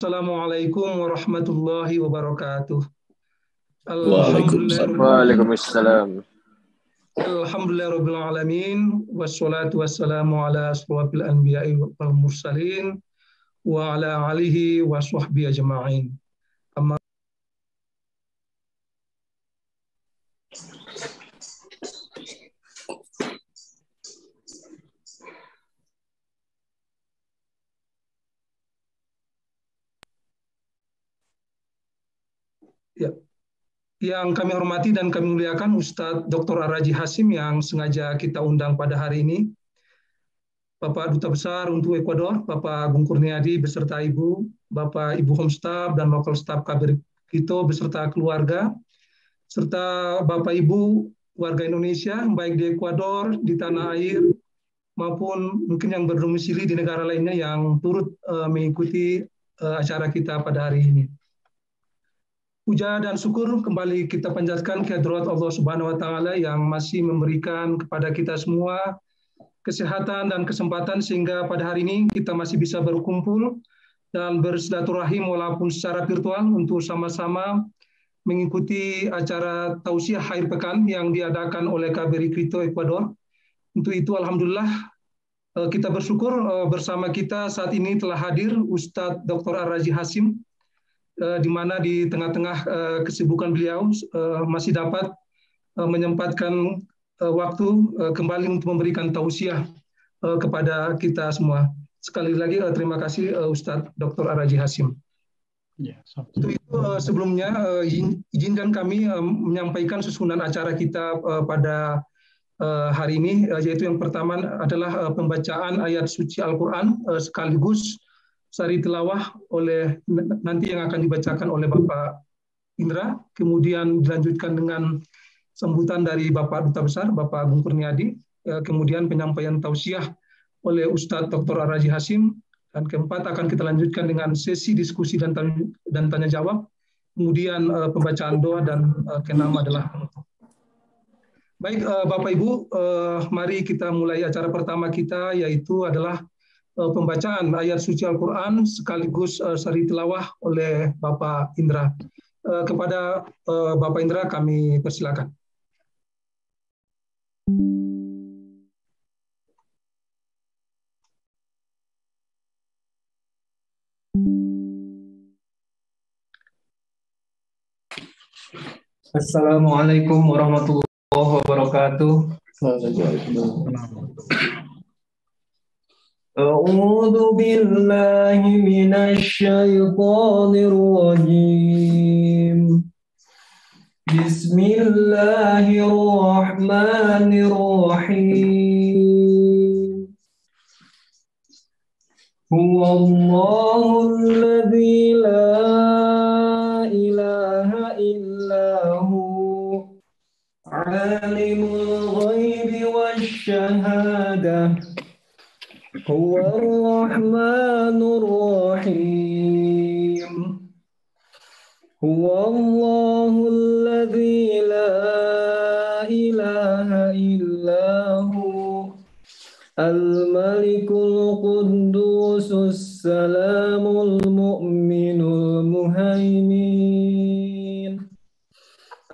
Assalamualaikum warahmatullahi wabarakatuh. Waalaikumsalam. Alhamdulillah rabbil alamin wassalatu wassalamu ala asrofil anbiya'i wal mursalin wa ala alihi wa sahbihi ajma'in. Amma Ya. Yang kami hormati dan kami muliakan Ustadz Dr. Araji Hasim yang sengaja kita undang pada hari ini. Bapak Duta Besar untuk Ekuador, Bapak Agung Kurniadi beserta Ibu, Bapak Ibu Homestaf dan Lokal Staf KBRI Kito beserta keluarga, serta Bapak Ibu warga Indonesia, baik di Ekuador, di tanah air, maupun mungkin yang berdomisili di negara lainnya yang turut uh, mengikuti uh, acara kita pada hari ini. Puja dan syukur kembali kita panjatkan kehadirat Allah Subhanahu wa taala yang masih memberikan kepada kita semua kesehatan dan kesempatan sehingga pada hari ini kita masih bisa berkumpul dan bersilaturahim walaupun secara virtual untuk sama-sama mengikuti acara tausiah akhir pekan yang diadakan oleh KBRI Krito Ecuador. Untuk itu alhamdulillah eh, kita bersyukur eh, bersama kita saat ini telah hadir Ustadz Dr. Ar-Raji Hasim di mana di tengah-tengah eh, kesibukan beliau eh, masih dapat menyempatkan waktu kembali untuk memberikan tausiah kepada kita semua. Sekali lagi terima kasih Ustadz Dr. Araji Hasim. Ya, itu sebelumnya izinkan kami menyampaikan susunan acara kita pada hari ini yaitu yang pertama adalah pembacaan ayat suci Al-Qur'an sekaligus sari tilawah oleh nanti yang akan dibacakan oleh Bapak Indra, kemudian dilanjutkan dengan sambutan dari Bapak Duta Besar, Bapak Agung Kurniadi, ya, kemudian penyampaian tausiah oleh Ustadz Dr. Araji Hasim, dan keempat akan kita lanjutkan dengan sesi diskusi dan tanya, dan tanya jawab, kemudian uh, pembacaan doa dan uh, kenam adalah penutup. Baik, Bapak Ibu, mari kita mulai acara pertama kita, yaitu adalah Eh, pembacaan ayat suci Al-Quran sekaligus uh, sari tilawah oleh Bapak Indra. Uh, kepada Bapak Indra kami persilakan. Assalamualaikum warahmatullahi wabarakatuh. أعوذ بالله من الشيطان الرجيم. بسم الله الرحمن الرحيم. هو الله الذي لا إله إلا هو. عالم الغيب والشهادة. هو الرحمن الرحيم. هو الله الذي لا إله إلا هو. الملك القدوس السلام المؤمن المهيمن.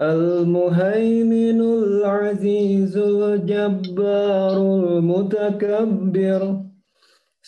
المهيمن العزيز الجبار المتكبر.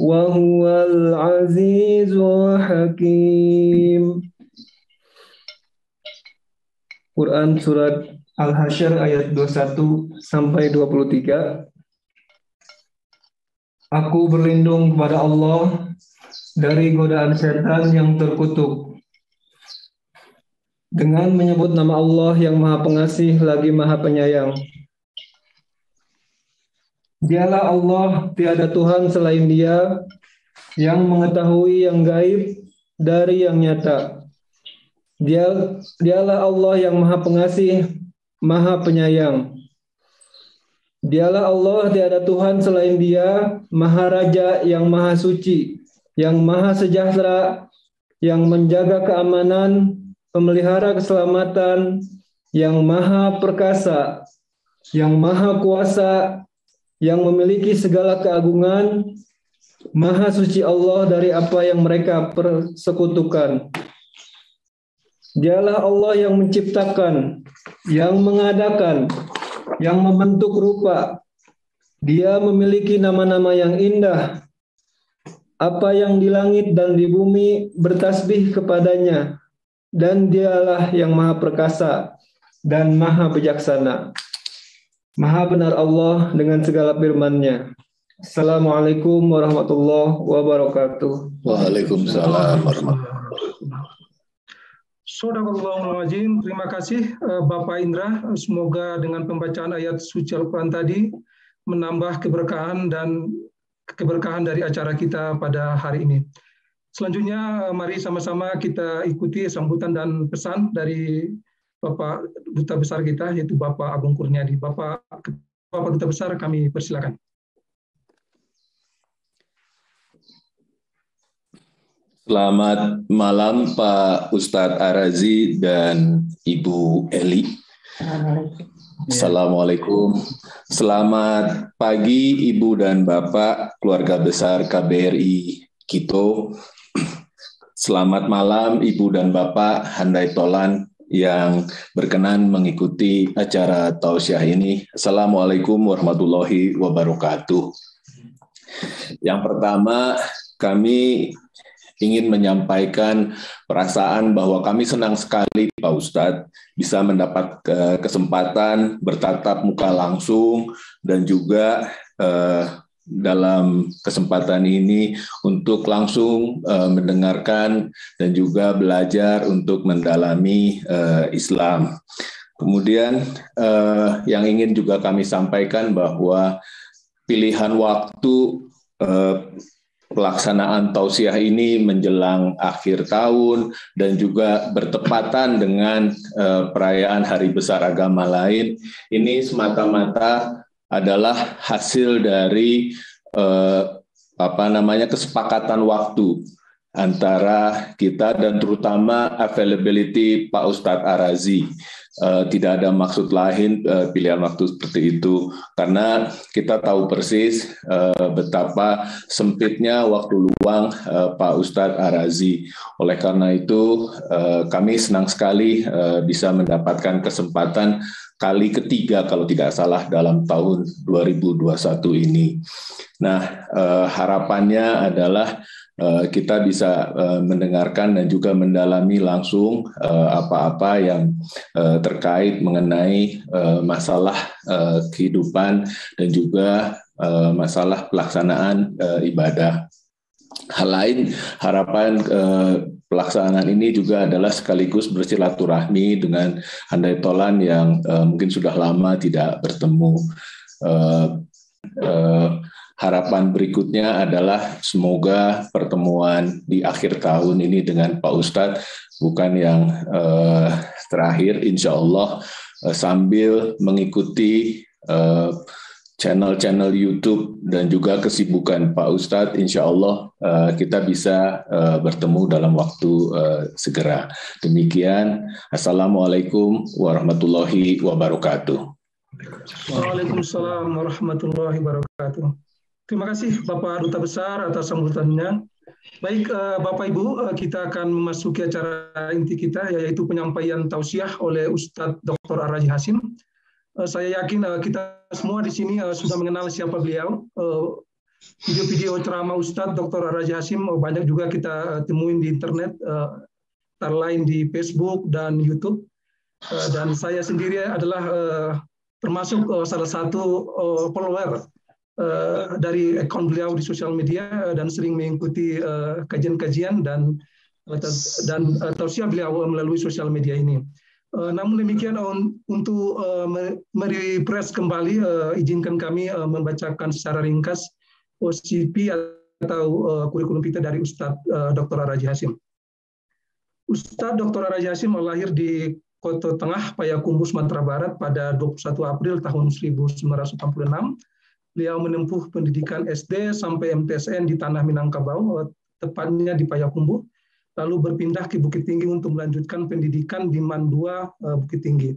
وهو العزيز الحكيم Quran surat Al-Hasyr ayat 21 sampai 23 Aku berlindung kepada Allah dari godaan setan yang terkutuk dengan menyebut nama Allah yang Maha Pengasih lagi Maha Penyayang. Dialah Allah, tiada Tuhan selain Dia yang mengetahui yang gaib dari yang nyata. Dia dialah Allah yang Maha Pengasih, Maha Penyayang. Dialah Allah, tiada Tuhan selain Dia, Maha Raja yang Maha Suci, yang Maha Sejahtera, yang menjaga keamanan, pemelihara keselamatan, yang Maha Perkasa, yang Maha Kuasa, yang memiliki segala keagungan, Maha Suci Allah dari apa yang mereka persekutukan. Dialah Allah yang menciptakan, yang mengadakan, yang membentuk rupa. Dia memiliki nama-nama yang indah. Apa yang di langit dan di bumi bertasbih kepadanya. Dan dialah yang maha perkasa dan maha bijaksana. Maha benar Allah dengan segala firman-Nya. Assalamualaikum warahmatullahi wabarakatuh. Waalaikumsalam warahmatullahi wabarakatuh. Sadaqallahul Terima kasih eh, Bapak Indra. Semoga dengan pembacaan ayat suci Al-Quran tadi menambah keberkahan dan keberkahan dari acara kita pada hari ini. Selanjutnya mari sama-sama kita ikuti sambutan dan pesan dari Bapak Duta Besar kita yaitu Bapak Agung Kurniadi. Bapak Bapak Duta Besar kami persilakan. Selamat malam Pak Ustadz Arazi dan Ibu Eli. Assalamualaikum. Selamat pagi Ibu dan Bapak keluarga besar KBRI Kito. Selamat malam Ibu dan Bapak Handai Tolan yang berkenan mengikuti acara tausiah ini. Assalamualaikum warahmatullahi wabarakatuh. Yang pertama, kami ingin menyampaikan perasaan bahwa kami senang sekali Pak Ustadz bisa mendapat kesempatan bertatap muka langsung dan juga eh, dalam kesempatan ini untuk langsung uh, mendengarkan dan juga belajar untuk mendalami uh, Islam. Kemudian uh, yang ingin juga kami sampaikan bahwa pilihan waktu uh, pelaksanaan tausiah ini menjelang akhir tahun dan juga bertepatan dengan uh, perayaan hari besar agama lain ini semata-mata adalah hasil dari uh, apa namanya kesepakatan waktu antara kita dan terutama availability Pak Ustadz Arazi uh, tidak ada maksud lain uh, pilihan waktu seperti itu karena kita tahu persis uh, betapa sempitnya waktu luang uh, Pak Ustadz Arazi. Oleh karena itu uh, kami senang sekali uh, bisa mendapatkan kesempatan kali ketiga kalau tidak salah dalam tahun 2021 ini. Nah, uh, harapannya adalah Eh, kita bisa eh, mendengarkan dan juga mendalami langsung eh, apa-apa yang terkait mengenai masalah kehidupan dan juga masalah pelaksanaan ibadah. Hal lain, harapan pelaksanaan ini juga adalah sekaligus bersilaturahmi dengan handai tolan yang mungkin sudah lama tidak bertemu. Harapan berikutnya adalah semoga pertemuan di akhir tahun ini dengan Pak Ustadz bukan yang uh, terakhir, insya Allah uh, sambil mengikuti uh, channel-channel YouTube dan juga kesibukan Pak Ustadz, insya Allah uh, kita bisa uh, bertemu dalam waktu uh, segera. Demikian, Assalamualaikum warahmatullahi wabarakatuh. Waalaikumsalam warahmatullahi wabarakatuh. Terima kasih Bapak Duta Besar atas sambutannya. Baik Bapak Ibu, kita akan memasuki acara inti kita yaitu penyampaian tausiah oleh Ustadz Dr. Araji Hasim. Eh, saya yakin kita semua di sini sudah mengenal siapa beliau. Video-video ceramah Ustadz Dr. Araji Hasim banyak juga kita temuin di internet, lain di Facebook dan YouTube. Dan saya sendiri adalah termasuk salah satu follower Eh, dari akun beliau di sosial media eh, dan sering mengikuti uh, kajian-kajian dan dan uh, tausiah beliau melalui sosial media ini. Uh, namun demikian untuk uh, merefresh kembali uh, izinkan kami membacakan secara ringkas OCP atau kurikulum kita dari Ustadz Dr. Raji Hasim. Ustadz Dr. Raja Hasim lahir di Kota Tengah, Payakumbuh, Sumatera Barat pada 21 April tahun 1986. Beliau menempuh pendidikan SD sampai MTSN di Tanah Minangkabau, tepatnya di Payakumbuh, lalu berpindah ke Bukit Tinggi untuk melanjutkan pendidikan di Mandua, eh, Bukit Tinggi.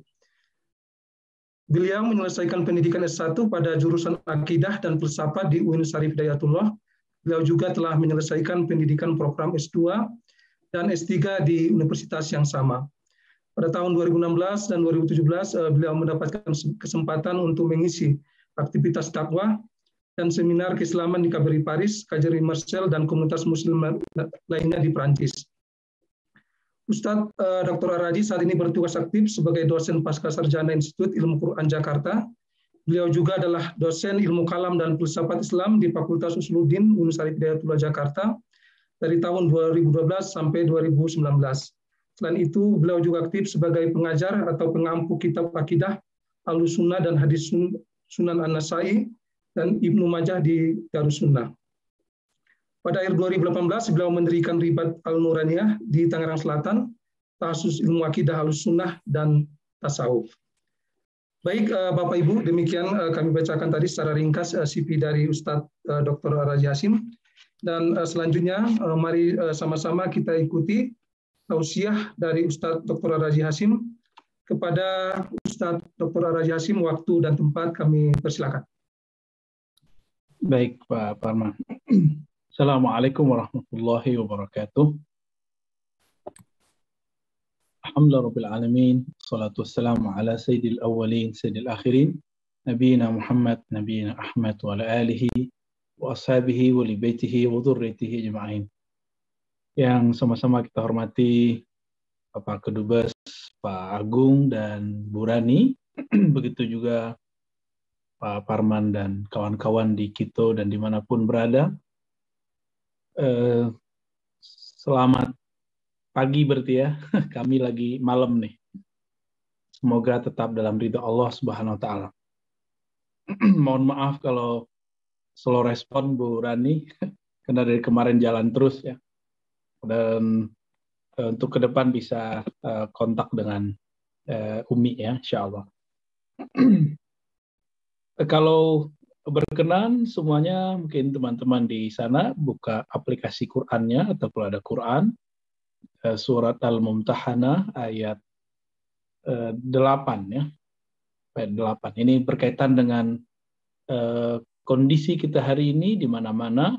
Beliau menyelesaikan pendidikan S1 pada jurusan Akidah dan Filsafat di UIN Syarif Dayatullah. Beliau juga telah menyelesaikan pendidikan program S2 dan S3 di universitas yang sama. Pada tahun 2016 dan 2017, eh, beliau mendapatkan kesempatan untuk mengisi aktivitas dakwah dan seminar keislaman di KBRI Paris, KJRI Marcel, dan komunitas muslim lainnya di Prancis. Ustadz eh, Dr. Aradi saat ini bertugas aktif sebagai dosen pasca sarjana Institut Ilmu Quran Jakarta. Beliau juga adalah dosen ilmu kalam dan filsafat Islam di Fakultas Usuluddin Universitas Hidayatullah Jakarta dari tahun 2012 sampai 2019. Selain itu, beliau juga aktif sebagai pengajar atau pengampu kitab akidah Al-Sunnah dan Hadis Sunan An-Nasai dan Ibnu Majah di Darussunnah. Pada akhir 2018, beliau mendirikan Ribat Al-Nuraniyah di Tangerang Selatan, Tasus Ilmu Akidah Al-Sunnah dan Tasawuf. Baik, eh, Bapak Ibu, demikian eh, kami bacakan tadi secara ringkas eh, CV dari Ustadz Dr. Raja Hasim. Dan selanjutnya, mari sama-sama kita ikuti tausiah dari Ustadz Dr. Raja Hasim kepada Ustadz Dr. Raja Hasim, waktu dan tempat kami persilakan. Baik, Pak Parman. Assalamualaikum warahmatullahi wabarakatuh. Alhamdulillah Rabbil Alamin. Salatu wassalamu ala sayyidil awwalin, sayyidil akhirin. Nabiina Muhammad, Nabiina Ahmad, wa ala alihi, wa ashabihi, wa li baitihi, wa dhurriyatihi ajma'in. Yang sama-sama kita hormati Bapak Kedubes, Pak Agung, dan Bu Rani. Begitu juga Pak Parman dan kawan-kawan di Kito dan di mana pun berada Eh, selamat pagi berarti ya. Kami lagi malam nih. Semoga tetap dalam ridho Allah Subhanahu wa taala. Mohon maaf kalau slow respon Bu Rani karena dari kemarin jalan terus ya. Dan uh, untuk ke depan bisa uh, kontak dengan Umi ya, insya Allah. kalau berkenan semuanya mungkin teman-teman di sana buka aplikasi Qur'annya atau kalau ada Qur'an eh, surat Al-Mumtahanah ayat 8 eh, ya. Ayat 8. Ini berkaitan dengan eh, kondisi kita hari ini di mana-mana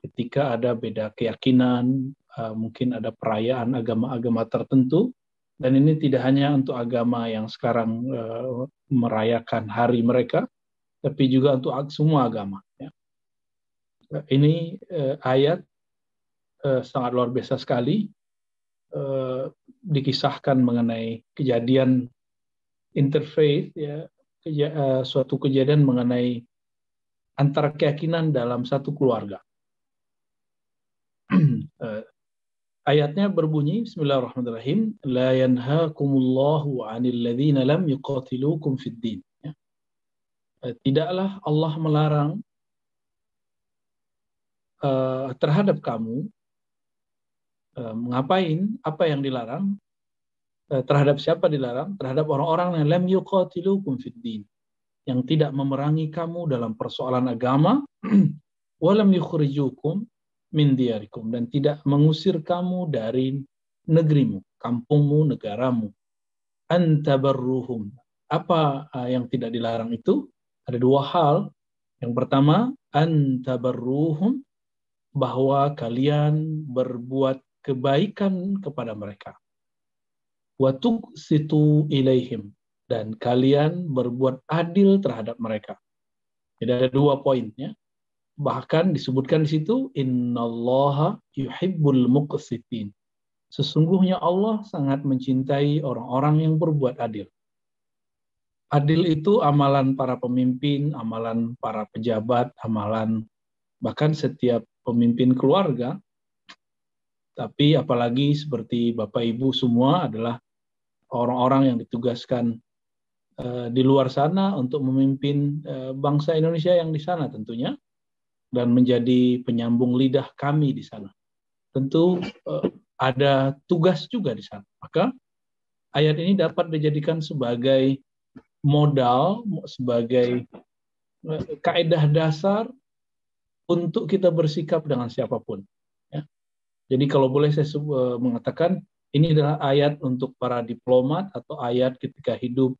ketika ada beda keyakinan, mungkin ada perayaan agama-agama tertentu dan ini tidak hanya untuk agama yang sekarang merayakan hari mereka, tapi juga untuk semua agama. Ya. Ini eh, ayat eh, sangat luar biasa sekali eh, dikisahkan mengenai kejadian interfaith, ya, suatu kejadian mengenai antara keyakinan dalam satu keluarga. ayatnya berbunyi Bismillahirrahmanirrahim la yanhaakumullahu 'anil ladzina lam yuqatilukum fid din tidaklah Allah melarang uh, terhadap kamu uh, apa yang dilarang terhadap siapa dilarang terhadap orang-orang yang lam yuqatilukum fid din yang tidak memerangi kamu dalam persoalan agama walam yukhrijukum min diyarikum dan tidak mengusir kamu dari negerimu, kampungmu, negaramu. Antabarruhum. Apa yang tidak dilarang itu? Ada dua hal. Yang pertama, antabarruhum bahwa kalian berbuat kebaikan kepada mereka. Watuk situ ilaihim dan kalian berbuat adil terhadap mereka. Jadi ada dua poinnya. Bahkan disebutkan di situ innallaha yuhibbul muqsitin. Sesungguhnya Allah sangat mencintai orang-orang yang berbuat adil. Adil itu amalan para pemimpin, amalan para pejabat, amalan bahkan setiap pemimpin keluarga. Tapi apalagi seperti Bapak Ibu semua adalah orang-orang yang ditugaskan uh, di luar sana untuk memimpin uh, bangsa Indonesia yang di sana tentunya dan menjadi penyambung lidah kami di sana. Tentu uh, ada tugas juga di sana. Maka ayat ini dapat dijadikan sebagai modal, sebagai eh, kaedah dasar untuk kita bersikap dengan siapa pun. Ya. Jadi kalau boleh saya eh, mengatakan ini adalah ayat untuk para diplomat atau ayat ketika hidup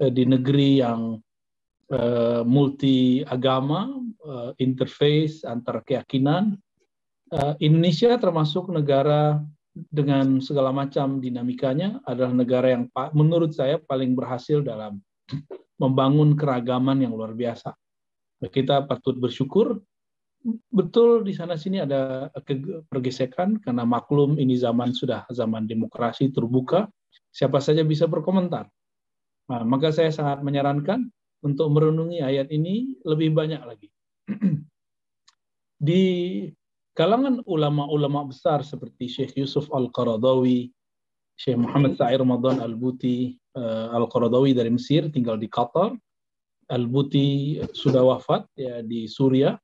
eh, di negeri yang multi agama, interface antar keyakinan. Indonesia termasuk negara dengan segala macam dinamikanya adalah negara yang menurut saya paling berhasil dalam membangun keragaman yang luar biasa. Kita patut bersyukur. Betul di sana sini ada pergesekan karena maklum ini zaman sudah zaman demokrasi terbuka, siapa saja bisa berkomentar. Nah, maka saya sangat menyarankan untuk merenungi ayat ini lebih banyak lagi. di kalangan ulama-ulama besar seperti Syekh Yusuf Al-Qaradawi, Syekh Muhammad Sa'ir Ramadan Al-Buti, Al-Qaradawi dari Mesir, tinggal di Qatar. Al-Buti sudah wafat ya di Suria.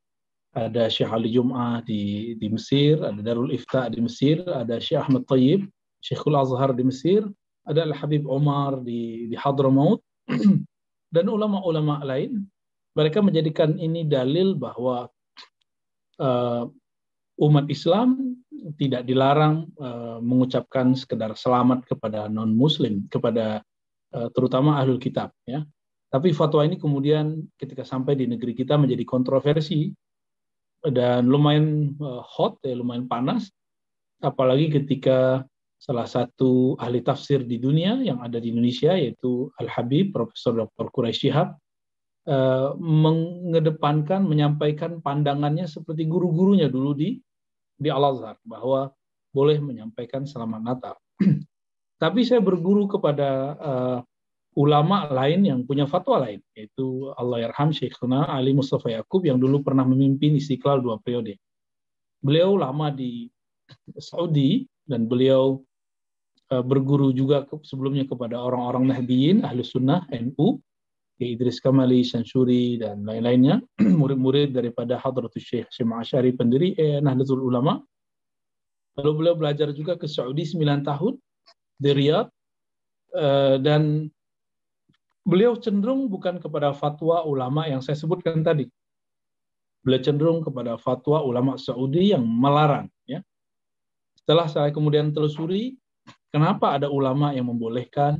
Ada Syekh Ali Jum'ah di, di Mesir, ada Darul Ifta di Mesir, ada Syekh Ahmad Tayyib, Syekhul Azhar di Mesir, ada Al-Habib Omar di, di Hadramaut, dan ulama-ulama lain. Mereka menjadikan ini dalil bahwa uh, umat Islam tidak dilarang uh, mengucapkan sekedar selamat kepada non Muslim, kepada Eh, terutama ahlul kitab ya. Tapi fatwa ini kemudian ketika sampai di negeri kita menjadi kontroversi dan lumayan eh, hot ya, lumayan panas apalagi ketika salah satu ahli tafsir di dunia yang ada di Indonesia yaitu Al Habib Profesor Dr. Quraisy Shihab eh, mengedepankan menyampaikan pandangannya seperti guru-gurunya dulu di di Al Azhar bahwa boleh menyampaikan selamat Natal. Tapi saya berguru kepada uh, ulama lain yang punya fatwa lain, yaitu Allah Yarham Syekhuna Ali Mustafa Yakub yang dulu pernah memimpin Istiqlal dua periode. Beliau lama di Saudi dan beliau uh, berguru juga ke, sebelumnya kepada orang-orang Nahdiyin, Ahlu Sunnah, NU, Ki Idris Kamali, Syansuri, dan lain-lainnya, murid-murid daripada Hadratus Syekh Syekh Ma'asyari, pendiri eh, Nahdlatul Ulama. Lalu beliau belajar juga ke Saudi 9 tahun, di Riyadh uh, dan beliau cenderung bukan kepada fatwa ulama yang saya sebutkan tadi. Beliau cenderung kepada fatwa ulama Saudi yang melarang. Ya. Setelah saya kemudian telusuri, kenapa ada ulama yang membolehkan,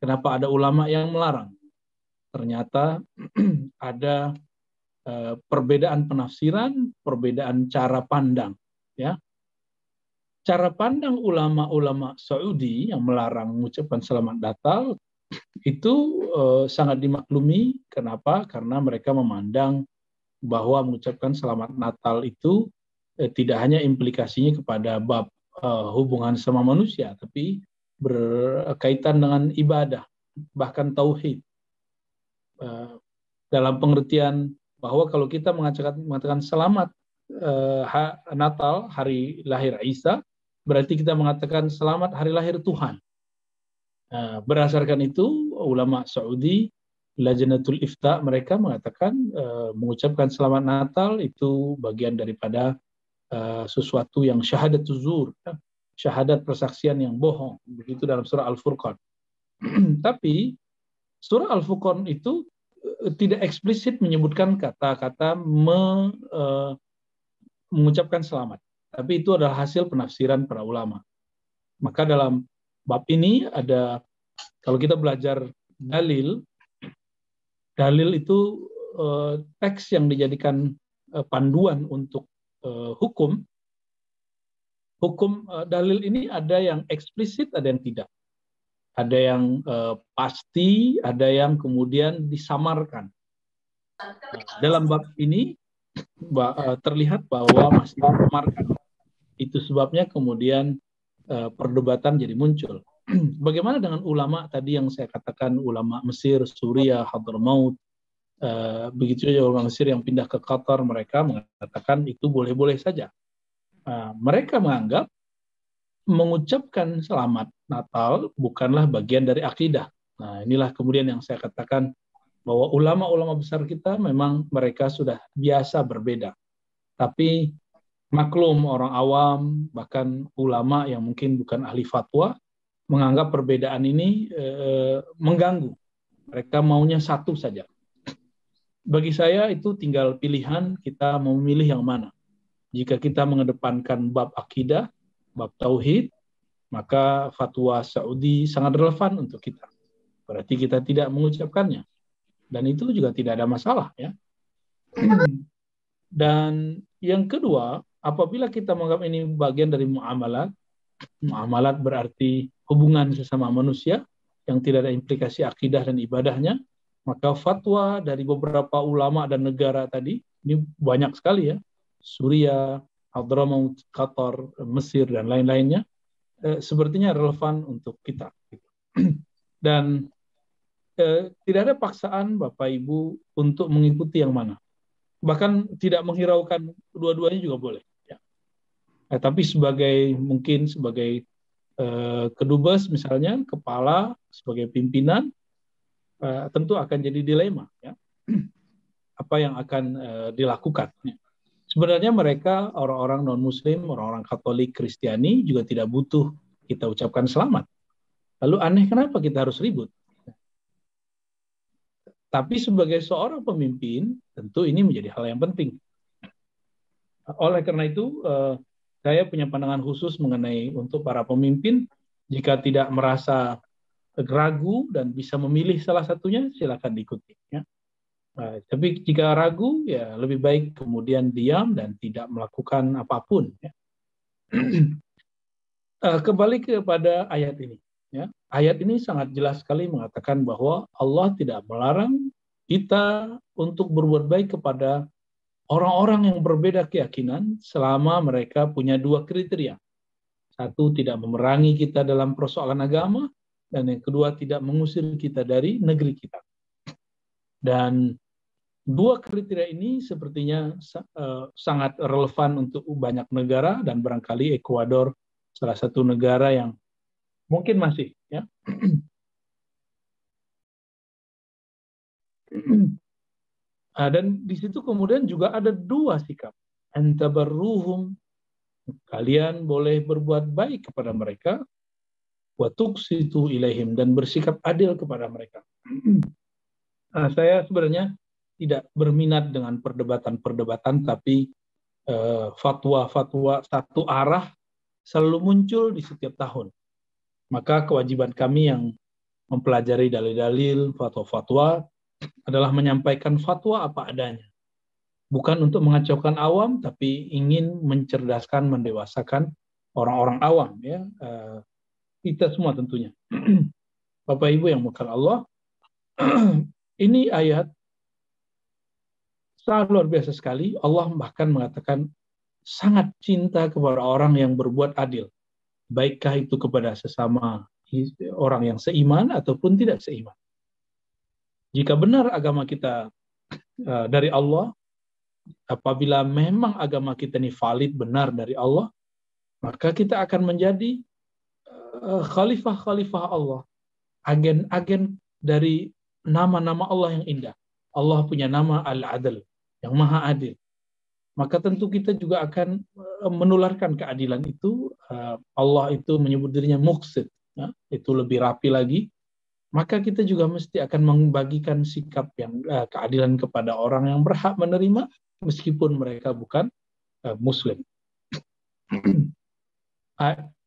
kenapa ada ulama yang melarang. Ternyata ada uh, perbedaan penafsiran, perbedaan cara pandang. Ya, cara pandang ulama-ulama Saudi yang melarang mengucapkan selamat Natal itu uh, sangat dimaklumi. Kenapa? Karena mereka memandang bahwa mengucapkan selamat Natal itu eh, tidak hanya implikasinya kepada bab uh, hubungan sama manusia, tapi berkaitan dengan ibadah, bahkan tauhid. Uh, dalam pengertian bahwa kalau kita mengatakan, mengatakan selamat uh, Natal, hari lahir Isa, berarti kita mengatakan selamat hari lahir Tuhan. Nah, berdasarkan itu, ulama Saudi, Lajnatul Ifta, mereka mengatakan uh, mengucapkan selamat Natal itu bagian daripada uh, sesuatu yang syahadat tuzur, ya? syahadat persaksian yang bohong. Begitu dalam surah Al-Furqan. Tapi surah Al-Furqan itu uh, tidak eksplisit menyebutkan kata-kata me, mengucapkan selamat. Tapi itu adalah hasil penafsiran para ulama. Maka dalam bab ini ada kalau kita belajar dalil, dalil itu eh, teks yang dijadikan eh, panduan untuk eh, hukum. Hukum eh, dalil ini ada yang eksplisit, ada yang tidak. Ada yang eh, pasti, ada yang kemudian disamarkan. Dalam bab ini eh, terlihat bahwa masih disamarkan itu sebabnya kemudian uh, perdebatan jadi muncul. Bagaimana dengan ulama tadi yang saya katakan ulama Mesir, Suria, Hadramaut, uh, begitu saja ulama Mesir yang pindah ke Qatar mereka mengatakan itu boleh-boleh saja. Uh, mereka menganggap mengucapkan selamat Natal bukanlah bagian dari akidah. Nah, inilah kemudian yang saya katakan bahwa ulama-ulama besar kita memang mereka sudah biasa berbeda. Tapi maklum orang awam bahkan ulama yang mungkin bukan ahli fatwa menganggap perbedaan ini eh, mengganggu. Mereka maunya satu saja. Bagi saya itu tinggal pilihan kita mau memilih yang mana. Jika kita mengedepankan bab akidah, bab tauhid, maka fatwa Saudi sangat relevan untuk kita. Berarti kita tidak mengucapkannya. Dan itu juga tidak ada masalah ya. Dan yang kedua, apabila kita menganggap ini bagian dari muamalat, muamalat berarti hubungan sesama manusia yang tidak ada implikasi akidah dan ibadahnya, maka fatwa dari beberapa ulama dan negara tadi ini banyak sekali ya Suriah, Hadramaut, Qatar, Mesir, dan lain-lainnya, eh, sepertinya relevan untuk kita. Dan eh, tidak ada paksaan Bapak Ibu untuk mengikuti yang mana. Bahkan tidak menghiraukan dua-duanya juga boleh. Eh, tapi sebagai mungkin sebagai eh, kedubes misalnya, kepala, sebagai pimpinan, eh, tentu akan jadi dilema. Ya. Apa yang akan eh, dilakukan. Ya Sebenarnya mereka orang-orang non-muslim, orang-orang Katolik, Kristiani juga tidak butuh kita ucapkan selamat. Lalu aneh kenapa kita harus ribut? Tapi sebagai seorang pemimpin, tentu ini menjadi hal yang penting. Oleh karena itu, eh, saya punya pandangan khusus mengenai untuk para pemimpin, jika tidak merasa ragu dan bisa memilih salah satunya, silakan diikuti. Ya. Nah, tapi jika ragu, ya lebih baik kemudian diam dan tidak melakukan apa pun. Ya. Eh, kembali kepada ayat ini. Ya. Ayat ini sangat jelas sekali mengatakan bahwa Allah tidak melarang kita untuk berbuat baik kepada orang-orang yang berbeda keyakinan selama mereka punya dua kriteria. Satu, tidak memerangi kita dalam persoalan agama, dan yang kedua, tidak mengusir kita dari negeri kita. Dan dua kriteria ini sepertinya uh, sangat relevan untuk banyak negara dan barangkali Ekuador salah satu negara yang mungkin masih ya. uh, dan di situ kemudian juga ada dua sikap. Antabarruhum kalian boleh berbuat baik kepada mereka wa tuqsitu ilaihim dan bersikap adil kepada mereka. Nah, saya sebenarnya tidak berminat dengan perdebatan-perdebatan, tapi eh, fatwa-fatwa uh, satu arah selalu muncul di setiap tahun. Maka kewajiban kami yang mempelajari dalil-dalil, fatwa-fatwa adalah menyampaikan fatwa apa adanya. Bukan untuk mengacaukan awam, tapi ingin mencerdaskan, mendewasakan orang-orang awam. ya uh, Kita semua tentunya. Bapak Ibu yang bukan Allah, ini ayat sangat luar biasa sekali. Allah bahkan mengatakan sangat cinta kepada orang yang berbuat adil. Baikkah itu kepada sesama orang yang seiman ataupun tidak seiman. Jika benar agama kita uh, dari Allah, apabila memang agama kita ini valid benar dari Allah, maka kita akan menjadi uh, khalifah-khalifah Allah, agen-agen dari nama-nama Allah yang indah. Allah punya nama Al-Adl, yang maha adil. Maka tentu kita juga akan eh, menularkan keadilan itu. Allah itu menyebut dirinya muksid, ya, itu lebih rapi lagi. Maka kita juga mesti akan membagikan sikap yang uh, keadilan kepada orang yang berhak menerima, meskipun mereka bukan uh, Muslim.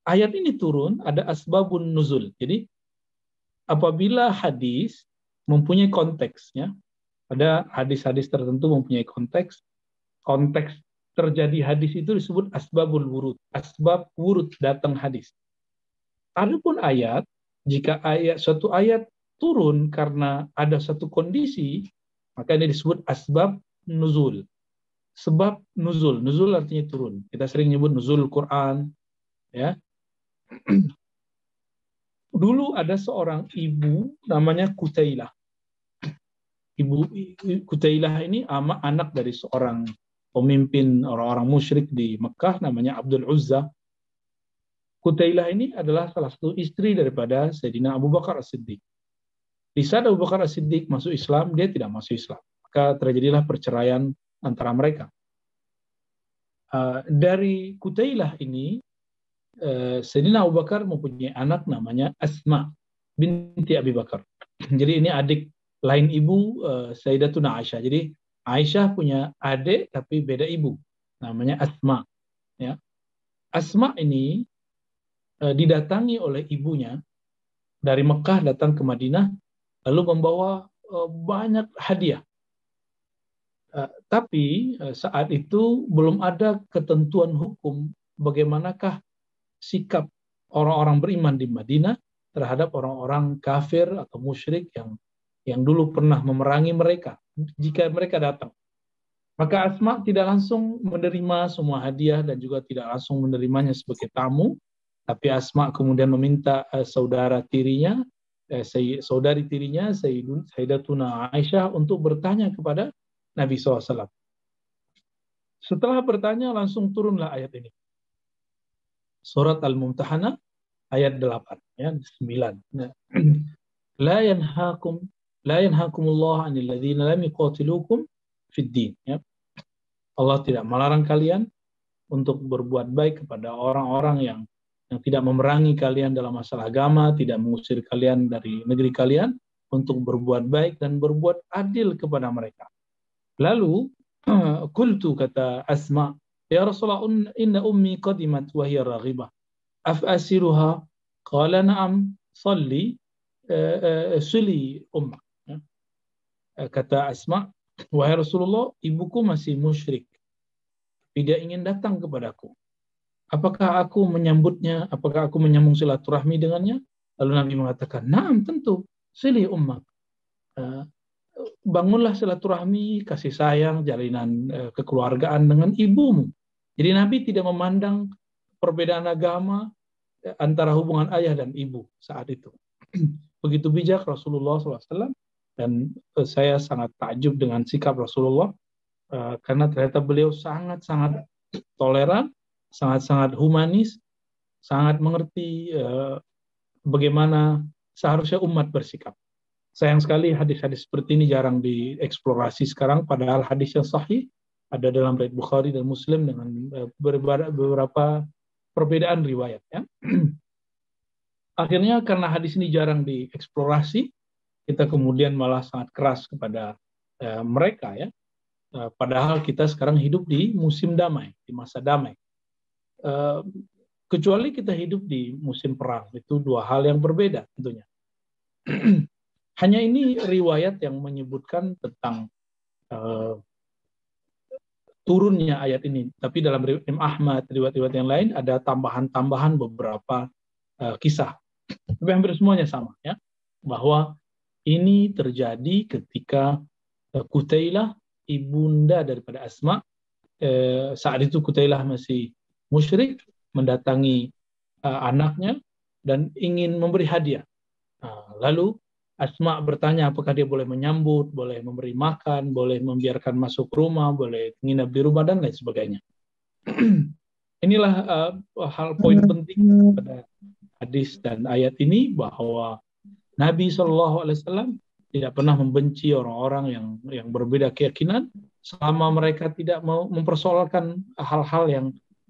Ayat ini turun ada asbabun nuzul. Jadi apabila hadis mempunyai konteksnya, ada hadis-hadis tertentu mempunyai konteks. Konteks terjadi hadis itu disebut asbabul wurud. Asbab wurud datang hadis. Adapun ayat, jika ayat suatu ayat turun karena ada satu kondisi, maka ini disebut asbab nuzul. Sebab nuzul, nuzul artinya turun. Kita sering nyebut nuzul Quran, ya. Dulu ada seorang ibu namanya Kutailah. Ibu Kutailah ini ama anak dari seorang pemimpin orang-orang musyrik di Mekah namanya Abdul Uzza. Kutailah ini adalah salah satu istri daripada Sayyidina Abu Bakar As-Siddiq. Di saat Abu Bakar As-Siddiq masuk Islam, dia tidak masuk Islam. Maka terjadilah perceraian antara mereka. Uh, dari Kutailah ini uh, Sayyidina Abu Bakar mempunyai anak namanya Asma binti Abi Bakar. Jadi ini adik lain ibu uh, Sayyidatuna Aisyah. Jadi Aisyah punya adik tapi beda ibu, namanya Asma. Ya. Asma ini didatangi oleh ibunya dari Mekah datang ke Madinah, lalu membawa uh, banyak hadiah. Uh, tapi saat itu belum ada ketentuan hukum bagaimanakah sikap orang-orang beriman di Madinah terhadap orang-orang kafir atau musyrik yang yang dulu pernah memerangi mereka jika mereka datang. Maka Asma tidak langsung menerima semua hadiah dan juga tidak langsung menerimanya sebagai tamu, tapi Asma kemudian meminta uh, saudara tirinya, uh, saudari tirinya, Sayyidatuna Aisyah untuk bertanya kepada Nabi SAW. Setelah bertanya langsung turunlah ayat ini. Surat Al-Mumtahanah ayat 8 ya 9 nah, la yanhaakum la yanhaakumullah 'anil ladzina lam yuqatilukum fid din ya Allah tidak melarang kalian untuk berbuat baik kepada orang-orang yang yang tidak memerangi kalian dalam masalah agama, tidak mengusir kalian dari negeri kalian untuk berbuat baik dan berbuat adil kepada mereka. Lalu kultu kata Asma, ya Rasulullah inna ummi qadimat wa hiya raghibah. Afasiruha qala na'am salli suli umma. Kata Asma wahai Rasulullah ibuku masih musyrik. Tidak ingin datang kepadaku apakah aku menyambutnya? Apakah aku menyambung silaturahmi dengannya? Lalu Nabi mengatakan na'am tentu. Sili umma bangunlah silaturahmi kasih sayang jalinan kekeluargaan dengan ibumu. Jadi Nabi tidak memandang perbedaan agama antara hubungan ayah dan ibu saat itu. Begitu bijak Rasulullah SAW dan eh, saya sangat takjub dengan sikap Rasulullah eh, karena ternyata beliau sangat-sangat toleran, sangat-sangat humanis, sangat mengerti eh, bagaimana seharusnya umat bersikap. Sayang sekali hadis-hadis seperti ini jarang dieksplorasi sekarang, padahal hadis yang sahih ada dalam Riwayat Bukhari dan Muslim dengan beberapa perbedaan riwayat ya. Akhirnya karena hadis ini jarang dieksplorasi, kita kemudian malah sangat keras kepada uh, mereka ya. Padahal kita sekarang hidup di musim damai, di masa damai. Uh, kecuali kita hidup di musim perang, itu dua hal yang berbeda tentunya. Hanya ini riwayat yang menyebutkan tentang uh, turunnya ayat ini. Tapi dalam riwayat Ahmad, riwayat-riwayat yang lain ada tambahan-tambahan beberapa uh, kisah. Tapi hampir semuanya sama ya. Bahwa ini terjadi ketika uh, Kutailah ibunda daripada Asma uh, saat itu Kutailah masih musyrik mendatangi uh, anaknya dan ingin memberi hadiah. Nah, lalu Asma bertanya apakah dia boleh menyambut, boleh memberi makan, boleh membiarkan masuk rumah, boleh nginap di rumah dan lain sebagainya. Inilah uh, hal poin penting pada hadis dan ayat ini bahwa Nabi Shallallahu Alaihi Wasallam tidak pernah membenci orang-orang yang yang berbeda keyakinan selama mereka tidak mau mempersoalkan hal-hal yang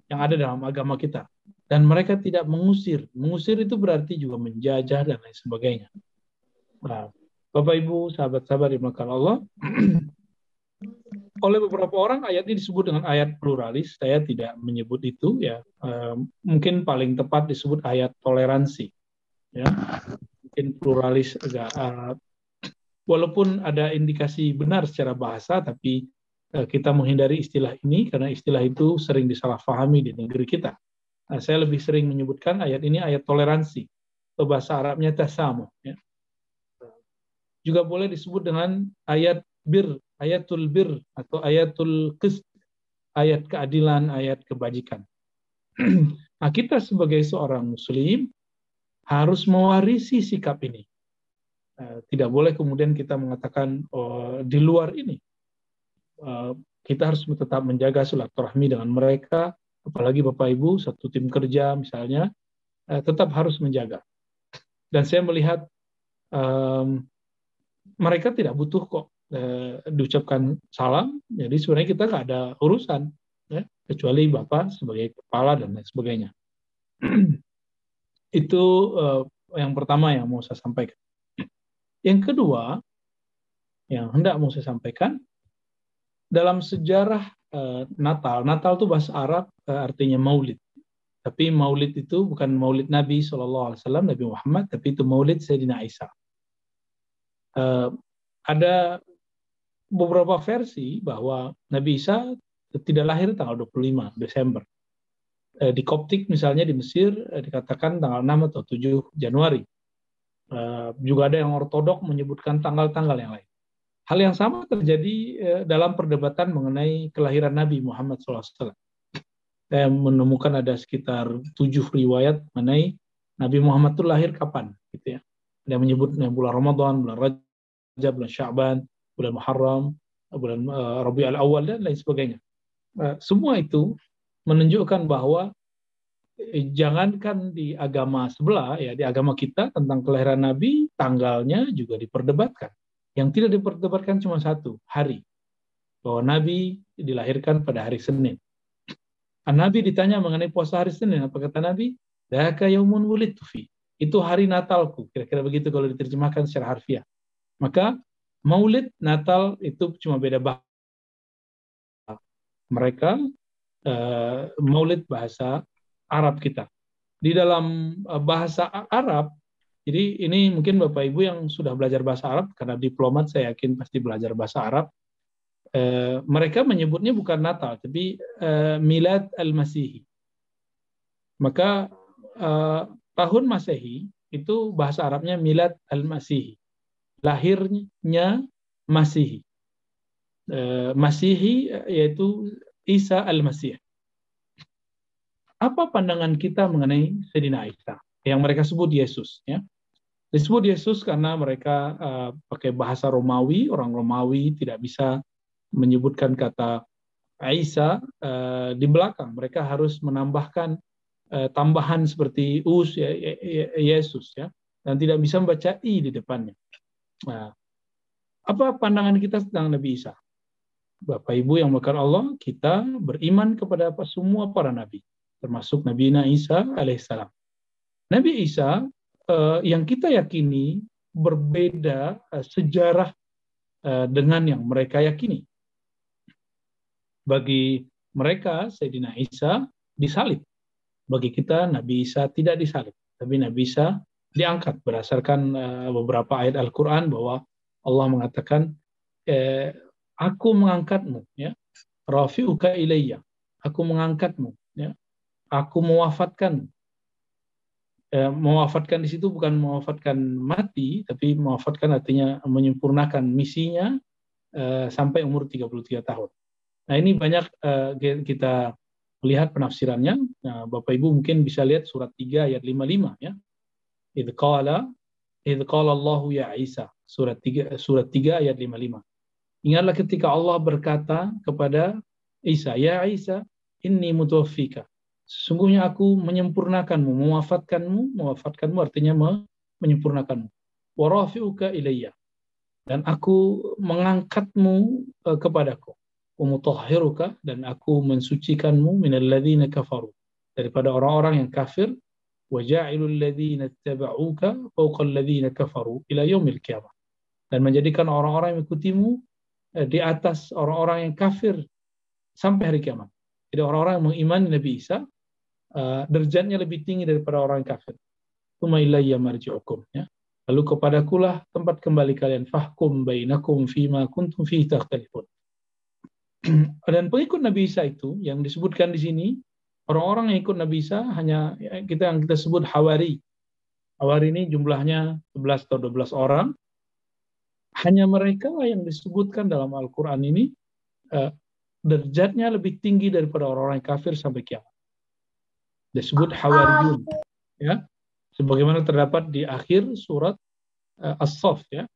yang ada dalam agama kita dan mereka tidak mengusir. Mengusir itu berarti juga menjajah dan lain sebagainya. Nah, Bapak Ibu, sahabat-sahabat dimakan Allah, oleh beberapa orang ayat ini disebut dengan ayat pluralis. Saya tidak menyebut itu ya. Uh, mungkin paling tepat disebut ayat toleransi. Ya, mungkin pluralis agak uh, walaupun ada indikasi benar secara bahasa, tapi kita menghindari istilah ini karena istilah itu sering disalahfahami di negeri kita. Nah, saya lebih sering menyebutkan ayat ini ayat toleransi. Atau bahasa Arabnya tasamu. Ya juga boleh disebut dengan ayat bir, ayatul bir atau ayatul qist, ayat keadilan, ayat kebajikan. nah, kita sebagai seorang muslim harus mewarisi sikap ini. Uh, tidak boleh kemudian kita mengatakan oh, di luar ini. Uh, kita harus tetap menjaga silaturahmi dengan mereka, apalagi Bapak Ibu satu tim kerja misalnya, uh, tetap harus menjaga. Dan saya melihat um, mereka tidak butuh kok eh, diucapkan salam. Jadi sebenarnya kita nggak ada urusan. ya, kecuali Bapak sebagai kepala dan lain sebagainya. Itu uh, yang pertama yang mau saya sampaikan. Yang kedua, yang hendak mau saya sampaikan, dalam sejarah uh, Natal, Natal itu bahasa Arab uh, artinya maulid. Tapi maulid itu bukan maulid Nabi SAW, Nabi Muhammad, tapi itu maulid Sayyidina Isa. Uh, ada beberapa versi bahwa Nabi Isa tidak lahir tanggal 25 Desember. Di Koptik misalnya di Mesir dikatakan tanggal 6 atau 7 Januari. Juga ada yang ortodok menyebutkan tanggal-tanggal yang lain. Hal yang sama terjadi eh, dalam perdebatan mengenai kelahiran Nabi Muhammad SAW. Saya menemukan ada sekitar tujuh riwayat mengenai Nabi Muhammad itu lahir kapan, gitu ya. Ada menyebut bulan Ramadan, bulan Rajab, bulan Syaban, bulan Muharram, bulan uh, Rabiul Awal dan lain sebagainya. Uh, semua itu menunjukkan bahwa eh, jangankan di agama sebelah ya di agama kita tentang kelahiran Nabi tanggalnya juga diperdebatkan. Yang tidak diperdebatkan cuma satu hari bahwa Nabi dilahirkan pada hari Senin. Nabi ditanya mengenai puasa hari Senin apa kata Nabi? Daka yaumun fi. Itu hari Natalku. Kira-kira begitu kalau diterjemahkan secara harfiah. Maka Maulid Natal itu cuma beda bahasa. Mereka uh, Maulid bahasa Arab kita. Di dalam uh, bahasa Arab, jadi ini mungkin Bapak Ibu yang sudah belajar bahasa Arab karena diplomat saya yakin pasti belajar bahasa Arab. Uh, mereka menyebutnya bukan Natal tapi uh, Milad al-Masihi. Maka uh, tahun Masehi itu bahasa Arabnya Milad al-Masihi lahirnya Masihi. Uh, Masihi yaitu Isa al-Masih. Apa pandangan kita mengenai Sayyidina Isa yang mereka sebut Yesus ya? Disebut Yesus karena mereka uh, pakai bahasa Romawi, orang Romawi tidak bisa menyebutkan kata Isa uh, di belakang. Mereka harus menambahkan uh, tambahan seperti us ya, ya, ya, Yesus ya dan tidak bisa membaca i di depannya. Nah, apa pandangan kita tentang Nabi Isa? Bapak Ibu yang makan Allah, kita beriman kepada apa semua para nabi, termasuk Nabi Isa alaihissalam. Nabi Isa eh, yang kita yakini berbeda eh, sejarah eh, dengan yang mereka yakini. Bagi mereka, Sayyidina Isa disalib. Bagi kita, Nabi Isa tidak disalib. Tapi Nabi Isa diangkat berdasarkan uh, beberapa ayat Al-Qur'an bahwa Allah mengatakan eh, aku mengangkatmu ya rafi'uka ilayya aku mengangkatmu ya aku mewafatkan eh, mewafatkan di situ bukan mewafatkan mati tapi mewafatkan artinya menyempurnakan misinya eh, sampai umur 33 tahun nah ini banyak eh, kita lihat penafsirannya nah, Bapak Ibu mungkin bisa lihat surat 3 ayat 55 ya Idh qala idh qala Allahu ya Isa surat 3 surat 3 ayat 55. Ingatlah ketika Allah berkata kepada Isa, "Ya Isa, inni mutawaffika." sesungguhnya aku menyempurnakanmu, mewafatkanmu, mewafatkanmu artinya menyempurnakanmu. Warafi'uka ilayya. Dan aku mengangkatmu e, kepadaku. Umutahhiruka. Dan aku mensucikanmu minalladzina kafaru. Daripada orang-orang yang kafir. Waja'ilul ladzina taba'uka fauqal ladzina kafaru ila yaumil qiyamah. Dan menjadikan orang-orang yang mengikutimu e, di atas orang-orang yang kafir sampai hari kiamat. Jadi orang-orang yang mengimani Nabi Isa uh, derajatnya lebih tinggi daripada orang kafir. Tuma ilayya marji'ukum ya. Lalu kepadakulah tempat kembali kalian fahkum bainakum fima kuntum fihi takhtalifun. Dan pengikut Nabi Isa itu yang disebutkan di sini Orang-orang yang ikut Nabi Isa hanya ya, kita yang kita sebut Hawari. Hawari ini jumlahnya 11 atau 12 orang. Hanya mereka yang disebutkan dalam Al-Quran ini uh, derajatnya lebih tinggi daripada orang-orang kafir sampai kiamat. Disebut Hawariyun. Ya. Sebagaimana terdapat di akhir surat uh, As-Saff ya.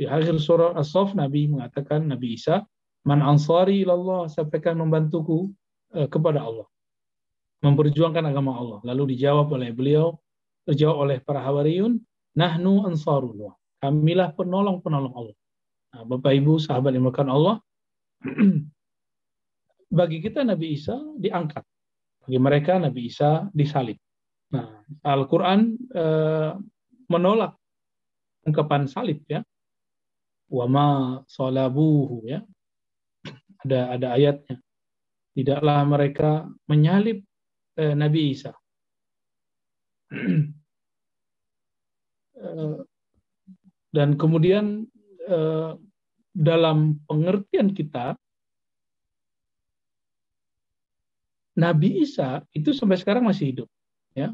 Di akhir surat As-Saff Nabi mengatakan Nabi Isa, "Man ansari ilallah, sampaikan membantuku uh, kepada Allah." memperjuangkan agama Allah. Lalu dijawab oleh beliau, terjawab oleh para hawariyun, nahnu ansarullah. Kamilah penolong-penolong Allah. Nah, Bapak Ibu, sahabat yang Allah, bagi kita Nabi Isa diangkat. Bagi mereka Nabi Isa disalib. Nah, Al-Quran eh, menolak ungkapan salib ya. Wama salabuhu ya. Ada ada ayatnya. Tidaklah mereka menyalib eh, Nabi Isa. Eh, dan kemudian dalam pengertian kita Nabi Isa itu sampai sekarang masih hidup ya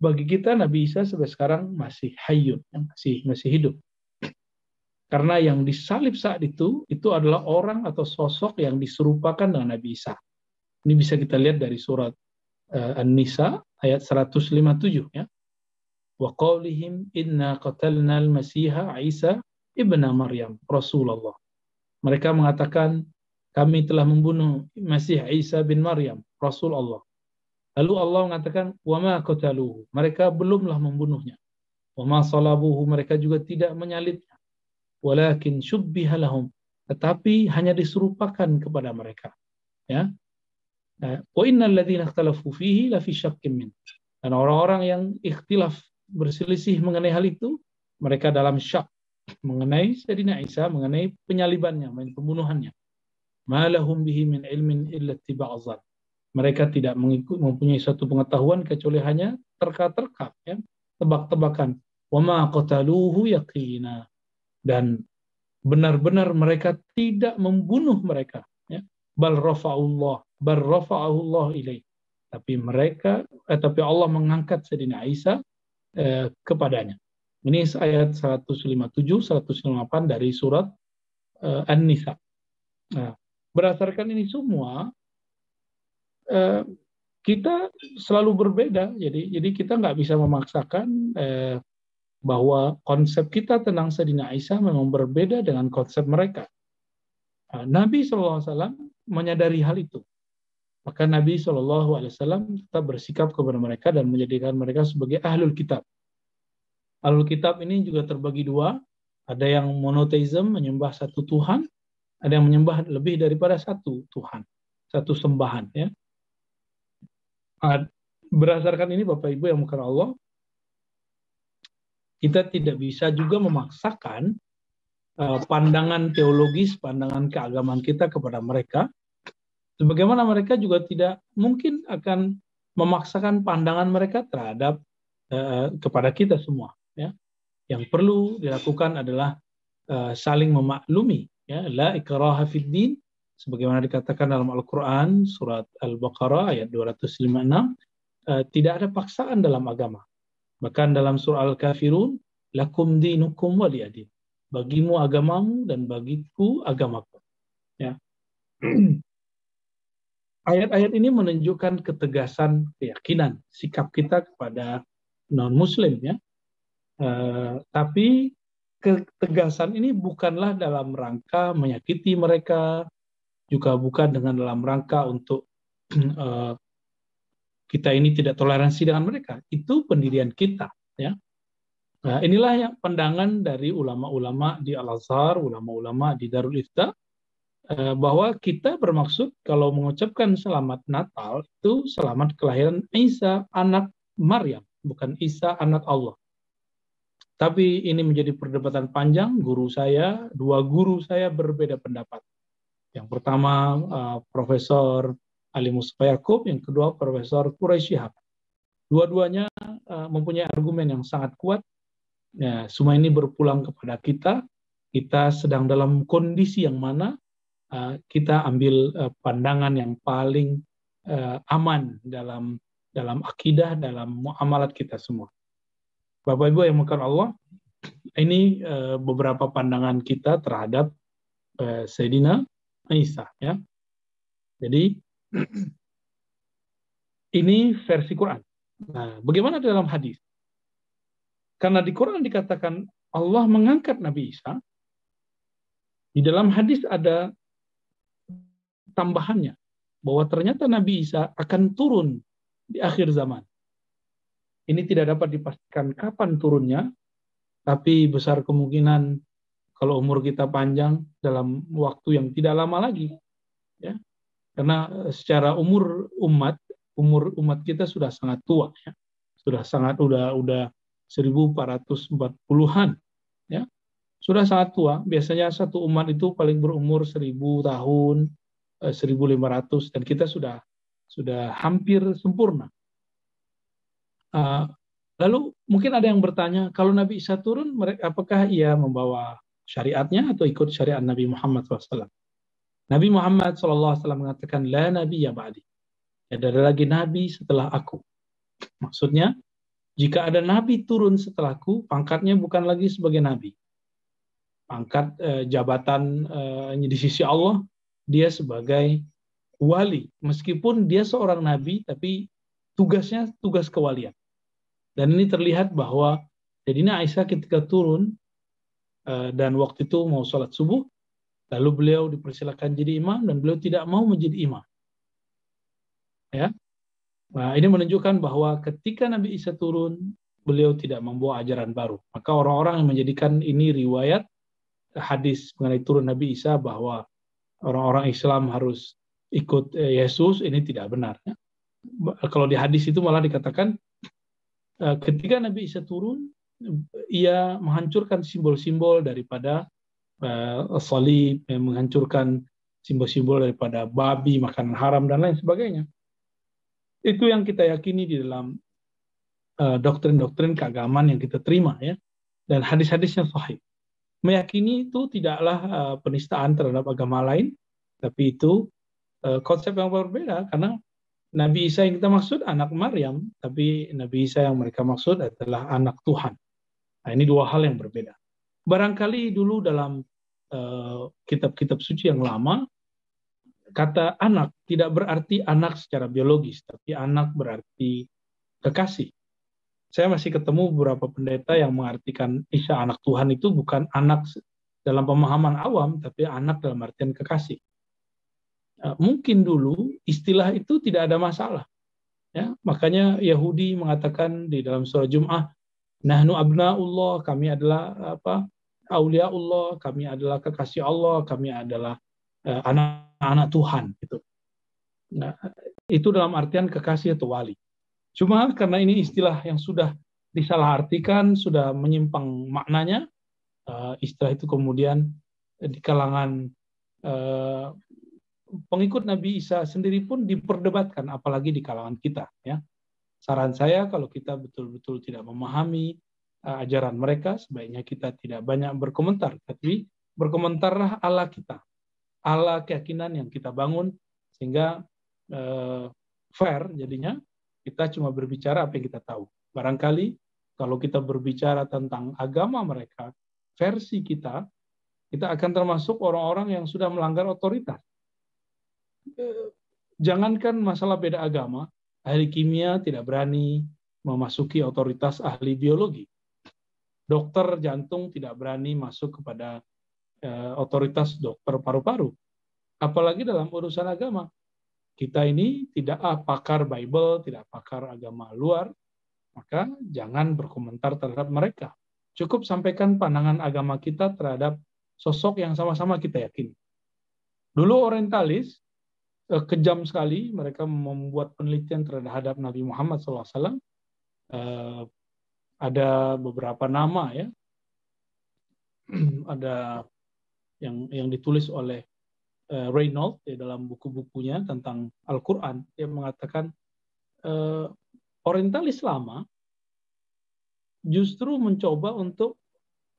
bagi kita Nabi Isa sampai sekarang masih hayun ya, masih masih hidup karena yang disalib saat itu itu adalah orang atau sosok yang diserupakan dengan Nabi Isa ini bisa kita lihat dari surat uh, An-Nisa ayat 157 ya. Wa qawlihim inna qatalna al-masiha Isa ibna Maryam Rasulullah. Mereka mengatakan kami telah membunuh Masih Isa bin Maryam Rasul Allah. Lalu Allah mengatakan wa ma qataluhu. Mereka belumlah membunuhnya. Wa ma salabuhu. Mereka juga tidak menyalibnya. Walakin syubbiha lahum. Tetapi hanya diserupakan kepada mereka. Ya, Nah, wa innal ladzina ikhtalafu fihi la fi syakkin min. Dan orang-orang yang ikhtilaf berselisih mengenai hal itu, mereka dalam syak mengenai Sayyidina Isa, mengenai penyalibannya, pembunuhannya. Malahum bihi min ilmin illa tiba'azan. Mereka tidak mengikut, mempunyai satu pengetahuan kecuali hanya terka-terka, ya, tebak-tebakan. Wa ma qataluhu yaqina. Dan benar-benar mereka tidak membunuh mereka. Ya. Bal rafa'ullah Allah ilaih. Tapi mereka, eh, tapi Allah mengangkat Sayyidina Isa eh, kepadanya. Ini ayat 157, 158 dari surat eh, An-Nisa. Nah, berdasarkan ini semua, eh, kita selalu berbeda. Jadi, jadi kita nggak bisa memaksakan eh, bahwa konsep kita tentang Sayyidina Isa memang berbeda dengan konsep mereka. Nah, Nabi SAW menyadari hal itu. Maka Nabi Wasallam tetap bersikap kepada mereka dan menjadikan mereka sebagai ahlul kitab. Ahlul kitab ini juga terbagi dua. Ada yang monoteism menyembah satu Tuhan, ada yang menyembah lebih daripada satu Tuhan, satu sembahan. Ya. Berdasarkan ini Bapak Ibu yang bukan Allah, kita tidak bisa juga memaksakan uh, pandangan teologis, pandangan keagamaan kita kepada mereka, Sebagaimana mereka juga tidak mungkin akan memaksakan pandangan mereka terhadap uh, kepada kita semua. Ya. Yang perlu dilakukan adalah uh, saling memaklumi. Ya. La ikraha fid din, sebagaimana dikatakan dalam Al-Quran, surat Al-Baqarah ayat 256, uh, eh, tidak ada paksaan dalam agama. Bahkan dalam surah Al-Kafirun, lakum dinukum waliyadin. Bagimu agamamu dan bagiku agamaku. Ya. ayat-ayat ini menunjukkan ketegasan keyakinan sikap kita kepada non muslim ya uh, tapi ketegasan ini bukanlah dalam rangka menyakiti mereka juga bukan dengan dalam rangka untuk uh, kita ini tidak toleransi dengan mereka itu pendirian kita ya nah, inilah yang pandangan dari ulama-ulama di Al Azhar ulama-ulama di Darul Ifta Eh, bahwa kita bermaksud kalau mengucapkan selamat Natal itu selamat kelahiran Isa anak Maryam, bukan Isa anak Allah. Tapi ini menjadi perdebatan panjang. Guru saya, dua guru saya berbeda pendapat. Yang pertama uh, Profesor Ali Mustafa Yaakob, yang kedua Profesor Quraisy Shihab. Dua-duanya uh, mempunyai argumen yang sangat kuat. Ya, semua ini berpulang kepada kita. Kita sedang dalam kondisi yang mana Eh, kita ambil uh, pandangan yang paling uh, aman dalam dalam akidah, dalam muamalat kita semua. Bapak Ibu yang makan Allah, ini uh, beberapa pandangan kita terhadap uh, Sayyidina Isa. Ya. Jadi ini versi Quran. Nah, bagaimana dalam hadis? Karena di Quran dikatakan Allah mengangkat Nabi Isa, di dalam hadis ada tambahannya bahwa ternyata Nabi Isa akan turun di akhir zaman. Ini tidak dapat dipastikan kapan turunnya, tapi besar kemungkinan kalau umur kita panjang dalam waktu yang tidak lama lagi. Ya. Karena eh, secara umur umat, umur umat kita sudah sangat tua ya. Sudah sangat udah udah 1440-an ya. Sudah sangat tua. Biasanya satu umat itu paling berumur 1000 tahun, 1500 eh, dan kita sudah sudah hampir sempurna. Uh, lalu mungkin ada yang bertanya, kalau Nabi Isa turun, apakah ia membawa syariatnya atau ikut syariat Nabi Muhammad SAW. Nabi Muhammad SAW mengatakan, La Nabi ya ba'di. Tidak ada lagi Nabi setelah aku. Maksudnya, jika ada Nabi turun setelahku, pangkatnya bukan lagi sebagai Nabi. Pangkat eh, jabatan eh, di sisi Allah, dia sebagai wali. Meskipun dia seorang Nabi, tapi tugasnya tugas kewalian. Dan ini terlihat bahwa jadinya Aisyah ketika turun Eh, dan waktu itu mau sholat subuh, lalu beliau dipersilakan jadi imam dan beliau tidak mau menjadi imam. Ya, nah ini menunjukkan bahwa ketika Nabi Isa turun, beliau tidak membawa ajaran baru. Maka orang-orang yang menjadikan ini riwayat hadis mengenai turun Nabi Isa bahwa orang-orang Islam harus ikut eh, Yesus ini tidak benar. Ya. Kalau di hadis itu malah dikatakan eh, ketika Nabi Isa turun, ia menghancurkan simbol-simbol daripada uh, salib, menghancurkan simbol-simbol daripada babi, makanan haram dan lain sebagainya. Itu yang kita yakini di dalam uh, doktrin-doktrin keagamaan yang kita terima ya. Dan hadis-hadisnya sahih. Meyakini itu tidaklah penistaan terhadap agama lain, tapi itu konsep yang berbeda karena Nabi Isa yang kita maksud anak Maryam, tapi Nabi Isa yang mereka maksud adalah anak Tuhan. Nah, ini dua hal yang berbeda. Barangkali dulu dalam eh, kitab-kitab uh, suci yang lama, kata anak tidak berarti anak secara biologis, tapi anak berarti kekasih. Saya masih ketemu beberapa pendeta yang mengartikan Isa anak Tuhan itu bukan anak dalam pemahaman awam, tapi anak dalam artian kekasih. Uh, mungkin dulu istilah itu tidak ada masalah. Ya, makanya Yahudi mengatakan di dalam surah Jum'ah, Nahnu abnaullah, kami adalah apa? Aulia Allah, kami adalah kekasih Allah, kami adalah uh, anak-anak Tuhan gitu. Nah, itu dalam artian kekasih atau wali. Cuma karena ini istilah yang sudah disalahartikan, sudah menyimpang maknanya, uh, istilah itu kemudian di kalangan uh, pengikut Nabi Isa sendiri pun diperdebatkan, apalagi di kalangan kita. Ya saran saya kalau kita betul-betul tidak memahami uh, ajaran mereka, sebaiknya kita tidak banyak berkomentar, tapi berkomentarlah ala kita, ala keyakinan yang kita bangun, sehingga uh, fair jadinya kita cuma berbicara apa yang kita tahu. Barangkali kalau kita berbicara tentang agama mereka, versi kita, kita akan termasuk orang-orang yang sudah melanggar otoritas. Eh, jangankan masalah beda agama, Ahli kimia tidak berani memasuki otoritas ahli biologi. Dokter jantung tidak berani masuk kepada uh, otoritas dokter paru-paru. Apalagi dalam urusan agama. Kita ini tidak ah, pakar Bible, tidak pakar agama luar, maka jangan berkomentar terhadap mereka. Cukup sampaikan pandangan agama kita terhadap sosok yang sama-sama kita yakini. Dulu orientalis Eh, kejam sekali mereka membuat penelitian terhadap Nabi Muhammad SAW. Eh, ada beberapa nama ya, ada yang yang ditulis oleh uh, Reynolds di dalam buku-bukunya tentang Al-Quran. Dia mengatakan uh, Orientalis lama justru mencoba untuk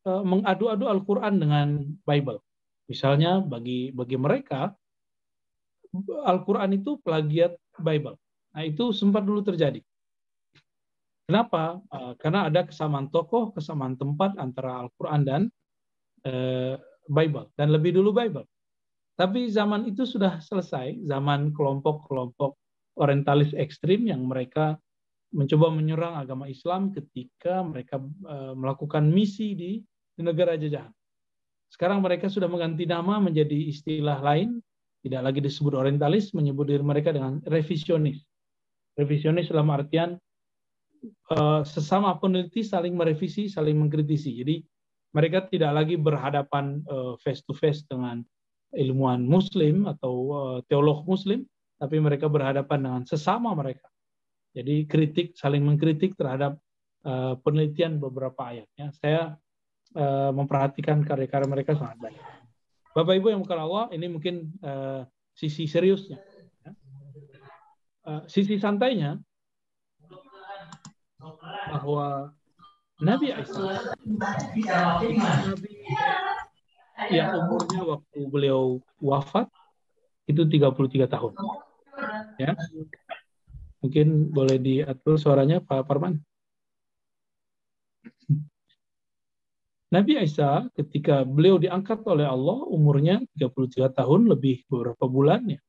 uh, mengadu-adu Al-Quran dengan Bible. Misalnya bagi bagi mereka Al-Quran itu plagiat Bible. Nah itu sempat dulu terjadi. Kenapa? Uh, karena ada kesamaan tokoh, kesamaan tempat antara Al-Quran dan uh, Bible. Dan lebih dulu Bible. Tapi zaman itu sudah selesai, zaman kelompok-kelompok orientalis ekstrim yang mereka mencoba menyerang agama Islam ketika mereka uh, melakukan misi di negara jajahan. Sekarang mereka sudah mengganti nama menjadi istilah lain, tidak lagi disebut orientalis, menyebut diri mereka dengan revisionis. Revisionis dalam artian uh, sesama peneliti saling merevisi, saling mengkritisi. Jadi Mereka tidak lagi berhadapan face to face dengan ilmuwan Muslim atau teolog Muslim, tapi mereka berhadapan dengan sesama mereka. Jadi kritik, saling mengkritik terhadap penelitian beberapa ayatnya. Saya memperhatikan karya-karya mereka sangat baik. Bapak Ibu yang bukan Allah, ini mungkin sisi seriusnya. Ya. sisi santainya bahwa Nabi Isa Nabi yang umurnya waktu beliau wafat itu 33 tahun. Ya. Mungkin boleh diatur suaranya Pak Parman. Nabi Isa ketika beliau diangkat oleh Allah umurnya 33 tahun lebih beberapa bulannya.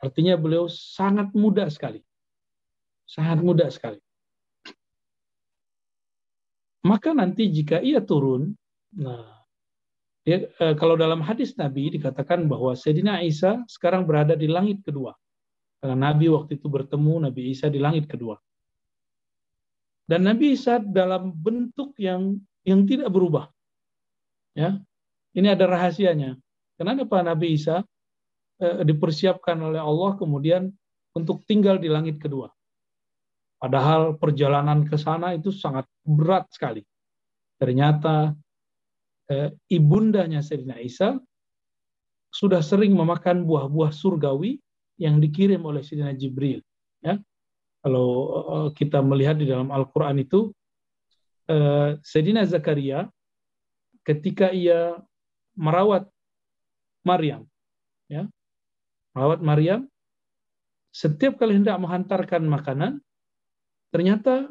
Artinya beliau sangat muda sekali. Sangat muda sekali. Maka nanti jika ia turun, nah ya, kalau dalam hadis Nabi dikatakan bahwa Sayyidina Isa sekarang berada di langit kedua. Karena Nabi waktu itu bertemu Nabi Isa di langit kedua. Dan Nabi Isa dalam bentuk yang yang tidak berubah. Ya. Ini ada rahasianya. Kenapa Nabi Isa eh, dipersiapkan oleh Allah kemudian untuk tinggal di langit kedua? Padahal perjalanan ke sana itu sangat berat sekali. Ternyata eh, ibundanya Sayyidina Isa sudah sering memakan buah-buah surgawi yang dikirim oleh Sayyidina Jibril. Ya. Kalau eh, kita melihat di dalam Al-Quran itu, eh, Sayyidina Zakaria ketika ia merawat Maryam, ya, merawat Maryam, setiap kali hendak menghantarkan makanan, Ternyata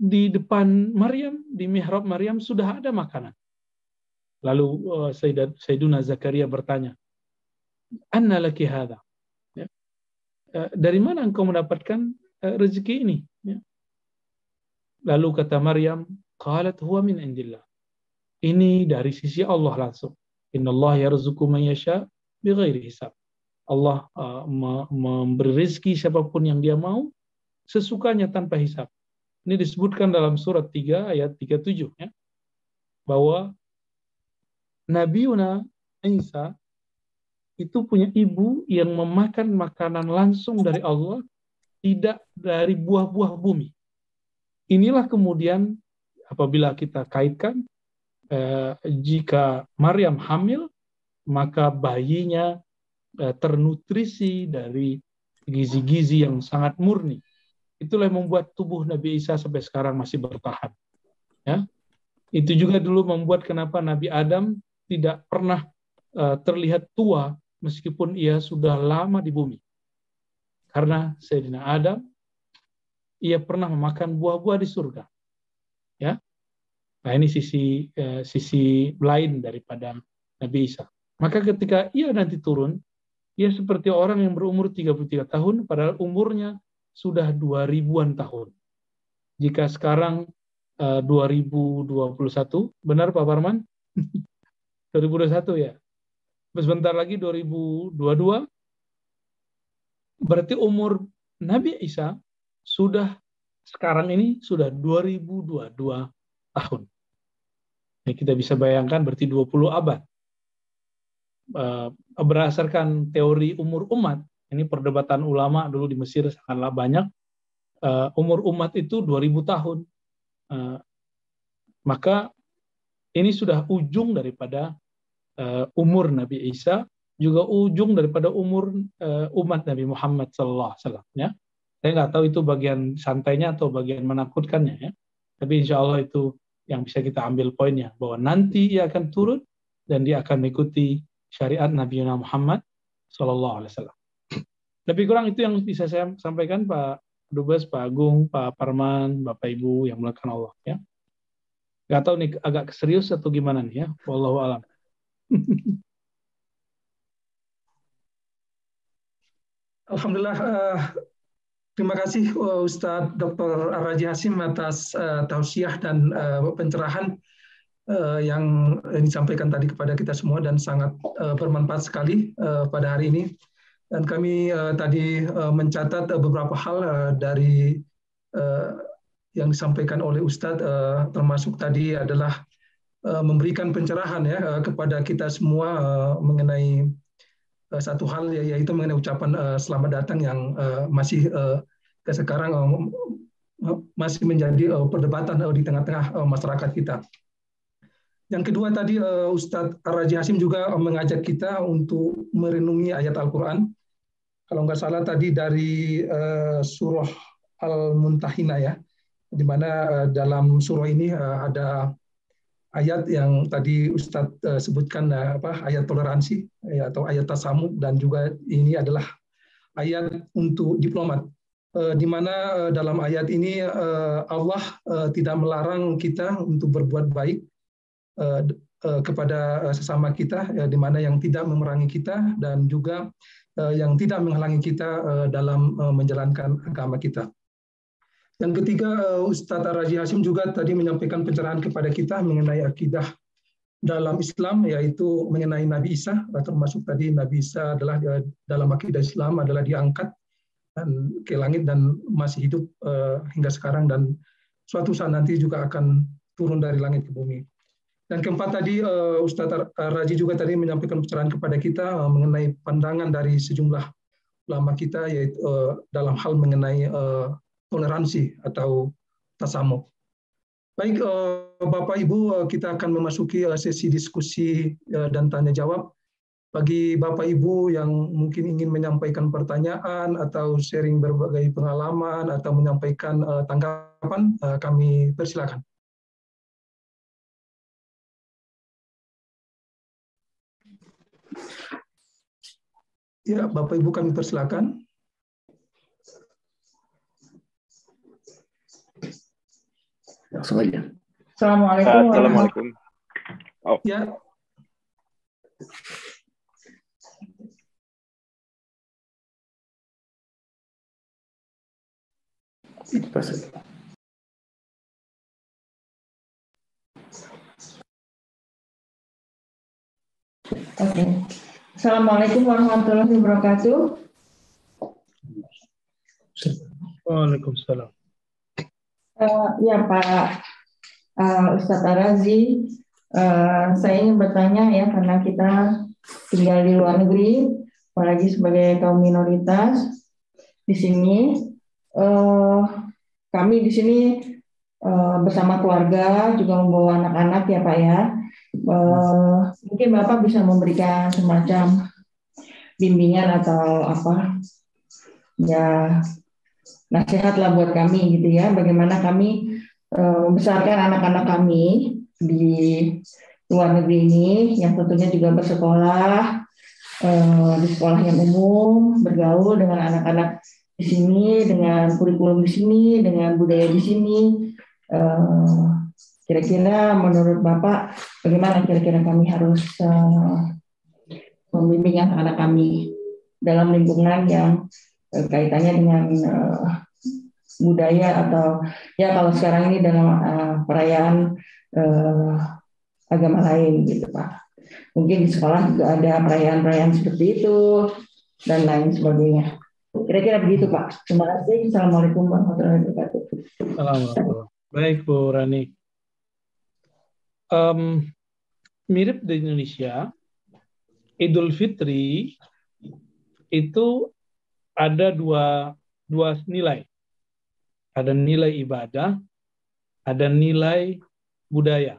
di depan Maryam, di mihrab Maryam sudah ada makanan. Lalu uh, Sayyiduna Zakaria bertanya, Anna laki hadha? Ya. Uh, dari mana engkau mendapatkan rezeki ini? Lalu kata Maryam, Qalat huwa min indillah. Ini dari sisi Allah langsung. Inna Allah yarzuku man yasha bighairi hisab. Allah uh, memberi rezeki siapa pun yang dia mau sesukanya tanpa hisap. Ini disebutkan dalam surat 3 ayat 37 ya. Bahwa Nabi Yuna Isa itu punya ibu yang memakan makanan langsung dari Allah, tidak dari buah-buah bumi. Inilah kemudian apabila kita kaitkan eh, jika Maryam hamil, maka bayinya eh, ternutrisi dari gizi-gizi yang sangat murni. Itulah yang membuat tubuh Nabi Isa sampai sekarang masih bertahan. Ya. Itu juga dulu membuat kenapa Nabi Adam tidak pernah uh, terlihat tua meskipun ia sudah lama di bumi. Karena Sayyidina Adam ia pernah memakan buah-buah di surga. Ya. Nah, ini sisi uh, sisi lain daripada Nabi Isa. Maka ketika ia nanti turun, ia seperti orang yang berumur 33 tahun padahal umurnya sudah dua ribuan tahun. Jika sekarang eh, 2021, benar Pak Parman? 2021 ya. Sebentar lagi 2022, berarti umur Nabi Isa sudah sekarang ini sudah 2022 tahun. Kita bisa bayangkan berarti 20 abad. Uh, berdasarkan teori umur umat, ini perdebatan ulama dulu di Mesir sangatlah banyak. Uh, umur umat itu 2000 tahun. Uh, maka ini sudah ujung daripada umur Nabi Isa, juga ujung daripada umur umat Nabi Muhammad Wasallam. Ya, saya nggak tahu itu bagian santainya atau bagian menakutkannya ya. Tapi insya Allah itu yang bisa kita ambil poinnya bahwa nanti ia akan turun dan dia akan mengikuti syariat Nabi Muhammad Sallallahu Alaihi Wasallam. Lebih kurang itu yang bisa saya sampaikan Pak Dubes, Pak Agung, Pak Parman, Bapak Ibu yang melakukan Allah. Ya. Gak tahu nih agak serius atau gimana nih ya. Wallahu alam. Alhamdulillah. Uh, terima kasih uh, Ustadz Dr. Raji Hasim atas uh, tausiah dan uh, pencerahan uh, yang disampaikan tadi kepada kita semua dan sangat uh, bermanfaat sekali uh, pada hari ini. Dan kami uh, tadi uh, mencatat uh, beberapa hal uh, dari uh, yang disampaikan oleh Ustadz, uh, termasuk tadi adalah memberikan pencerahan ya kepada kita semua mengenai satu hal ya, yaitu mengenai ucapan selamat datang yang masih ke sekarang masih menjadi perdebatan di tengah-tengah masyarakat kita. Yang kedua tadi Ustadz Raji Hasim juga mengajak kita untuk merenungi ayat Al-Quran. Kalau nggak salah tadi dari surah Al-Muntahina ya, di mana dalam surah ini ada ayat yang tadi Ustadz sebutkan apa ayat toleransi ya, atau ayat tasamu dan juga ini adalah ayat untuk diplomat di mana uh, dalam ayat ini uh, Allah tidak melarang kita untuk berbuat baik kepada sesama kita di mana yang tidak memerangi kita dan juga yang tidak menghalangi kita dalam menjalankan agama kita. Yang ketiga, eh, Ustadz Raji Hashim juga tadi menyampaikan pencerahan kepada kita mengenai akidah dalam Islam, yaitu mengenai Nabi Isa, termasuk tadi Nabi Isa adalah eh, dalam akidah Islam adalah diangkat dan ke langit dan masih hidup uh, hingga sekarang dan suatu saat nanti juga akan turun dari langit ke bumi. Dan keempat tadi uh, Ustadz Raji juga tadi menyampaikan pencerahan kepada kita uh, mengenai pandangan dari sejumlah ulama kita yaitu uh, dalam hal mengenai uh, toleransi atau tasamu. Baik, eh, Bapak Ibu, eh, kita akan memasuki eh, sesi diskusi dan tanya jawab. Bagi Bapak Ibu yang mungkin ingin menyampaikan pertanyaan atau sharing berbagai pengalaman atau menyampaikan tanggapan, kami persilakan. Ya, Bapak Ibu kami persilakan. Langsung aja. Assalamualaikum. Assalamualaikum. Oh. Ya. Oke. Assalamualaikum warahmatullahi wabarakatuh. Waalaikumsalam. Uh, ya Pak uh, Ustadz Arazi, uh, saya ingin bertanya ya karena kita tinggal di luar negeri, apalagi sebagai kaum minoritas di sini. Uh, kami di sini uh, bersama keluarga juga membawa anak-anak ya Pak ya. Uh, mungkin Bapak bisa memberikan semacam bimbingan atau apa ya nasihat lah buat kami gitu ya bagaimana kami membesarkan anak-anak kami di luar negeri ini yang tentunya juga bersekolah di sekolah yang umum bergaul dengan anak-anak di sini dengan kurikulum di sini dengan budaya di sini uh, kira-kira menurut bapak bagaimana kira-kira kami harus uh, membimbing anak-anak kami dalam lingkungan yang Eh, kaitannya dengan uh, budaya atau ya kalau sekarang ini dalam uh, perayaan uh, agama lain gitu Pak. Mungkin di sekolah juga ada perayaan-perayaan seperti itu dan lain sebagainya. Kira-kira begitu Pak. Terima kasih. Assalamualaikum warahmatullahi wabarakatuh. Assalamualaikum. Baik Bu Rani. Um, mirip di Indonesia, Idul Fitri itu ada dua dua nilai. Ada nilai ibadah, ada nilai budaya.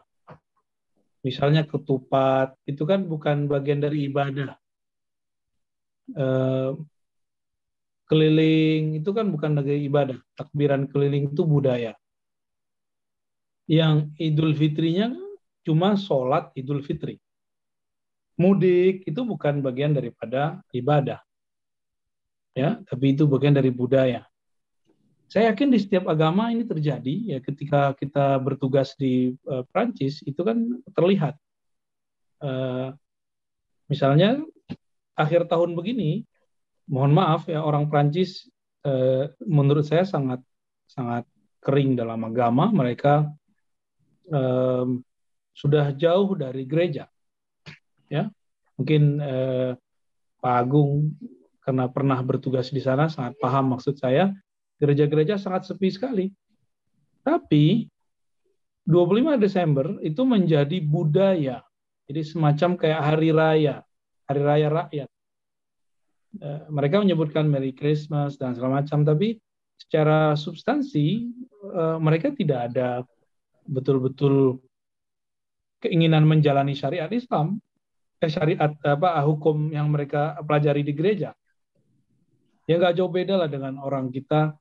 Misalnya ketupat itu kan bukan bagian dari ibadah. Keliling itu kan bukan dari ibadah. Takbiran keliling itu budaya. Yang Idul Fitrinya cuma sholat Idul Fitri. Mudik itu bukan bagian daripada ibadah ya tapi itu bagian dari budaya saya yakin di setiap agama ini terjadi ya ketika kita bertugas di uh, Prancis itu kan terlihat uh, misalnya akhir tahun begini mohon maaf ya orang Prancis uh, menurut saya sangat sangat kering dalam agama mereka uh, sudah jauh dari gereja ya mungkin uh, Pak Agung karena pernah bertugas di sana sangat paham maksud saya gereja-gereja sangat sepi sekali tapi 25 Desember itu menjadi budaya. Jadi semacam kayak hari raya, hari raya rakyat. Eh, mereka menyebutkan Merry Christmas dan segala macam, tapi secara substansi eh, mereka tidak ada betul-betul keinginan menjalani syariat Islam, eh, syariat apa hukum yang mereka pelajari di gereja. Ya nggak jauh beda lah dengan orang kita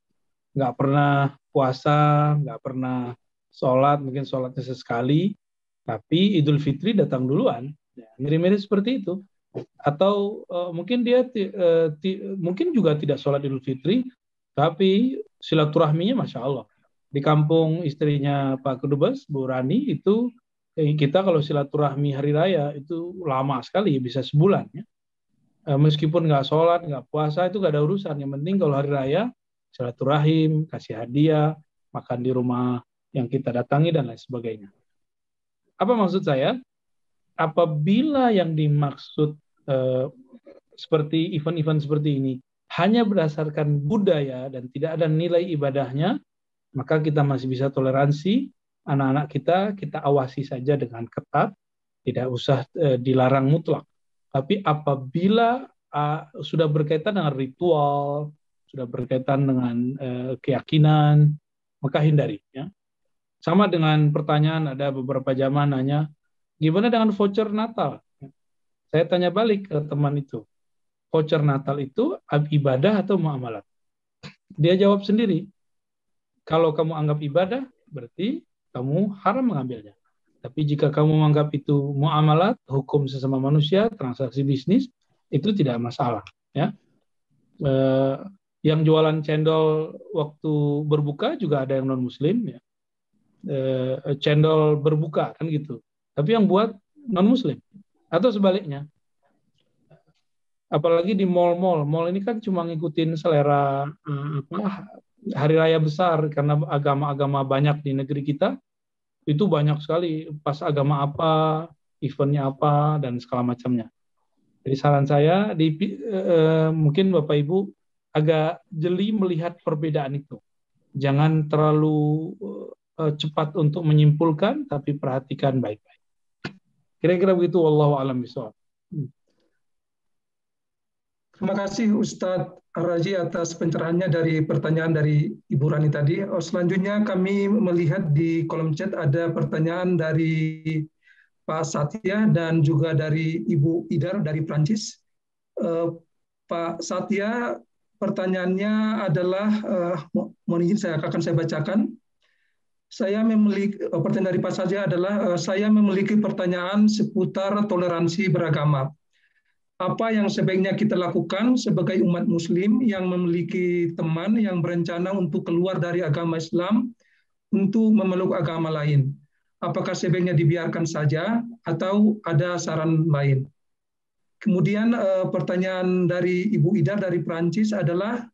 nggak pernah puasa, nggak pernah sholat, mungkin sholatnya sesekali, tapi Idul Fitri datang duluan. Ya, mirip-mirip seperti itu. Atau uh, mungkin dia uh, mungkin juga tidak sholat Idul Fitri, tapi silaturahminya Masya Allah. Di kampung istrinya Pak Kedubes, Bu Rani, itu eh, kita kalau silaturahmi hari raya itu lama sekali, bisa sebulan. Ya. meskipun nggak sholat, nggak puasa, itu nggak ada urusan. Yang penting kalau hari raya, silaturahim, kasih hadiah, makan di rumah yang kita datangi dan lain sebagainya. Apa maksud saya? Apabila yang dimaksud eh, seperti event-event seperti ini hanya berdasarkan budaya dan tidak ada nilai ibadahnya, maka kita masih bisa toleransi anak-anak kita, kita awasi saja dengan ketat, tidak usah eh, dilarang mutlak. Tapi apabila uh, sudah berkaitan dengan ritual, sudah berkaitan dengan uh, keyakinan, maka hindari. Ya. Sama dengan pertanyaan ada beberapa zaman nanya, gimana dengan voucher Natal? Saya tanya balik ke teman itu, voucher Natal itu ibadah atau muamalat? Dia jawab sendiri, kalau kamu anggap ibadah, berarti kamu haram mengambilnya. Tapi jika kamu menganggap itu muamalat, hukum sesama manusia, transaksi bisnis, itu tidak masalah. Ya, eh, yang jualan cendol waktu berbuka juga ada yang non Muslim. Ya, eh, cendol berbuka kan gitu. Tapi yang buat non muslim atau sebaliknya. Apalagi di mall-mall, mall ini kan cuma ngikutin selera eh, apa hari raya besar karena agama-agama banyak di negeri kita itu banyak sekali pas agama apa, eventnya apa dan segala macamnya. Jadi saran saya di eh, mungkin Bapak Ibu agak jeli melihat perbedaan itu. Jangan terlalu cepat untuk menyimpulkan, tapi perhatikan baik-baik. Kira-kira begitu, Wallahu a'lam bishawab. Hmm. Terima kasih Ustadz Raji atas pencerahannya dari pertanyaan dari Ibu Rani tadi. Oh, selanjutnya kami melihat di kolom chat ada pertanyaan dari Pak Satya dan juga dari Ibu Idar dari Prancis. Eh, Pak Satya, pertanyaannya adalah, uh, mohon izin saya akan saya bacakan saya memiliki eh, pertanyaan dari Pak saja adalah eh, saya memiliki pertanyaan seputar toleransi beragama. Apa yang sebaiknya kita lakukan sebagai umat Muslim yang memiliki teman yang berencana untuk keluar dari agama Islam untuk memeluk agama lain? Apakah sebaiknya dibiarkan saja atau ada saran lain? Kemudian eh, pertanyaan dari Ibu Ida dari Prancis adalah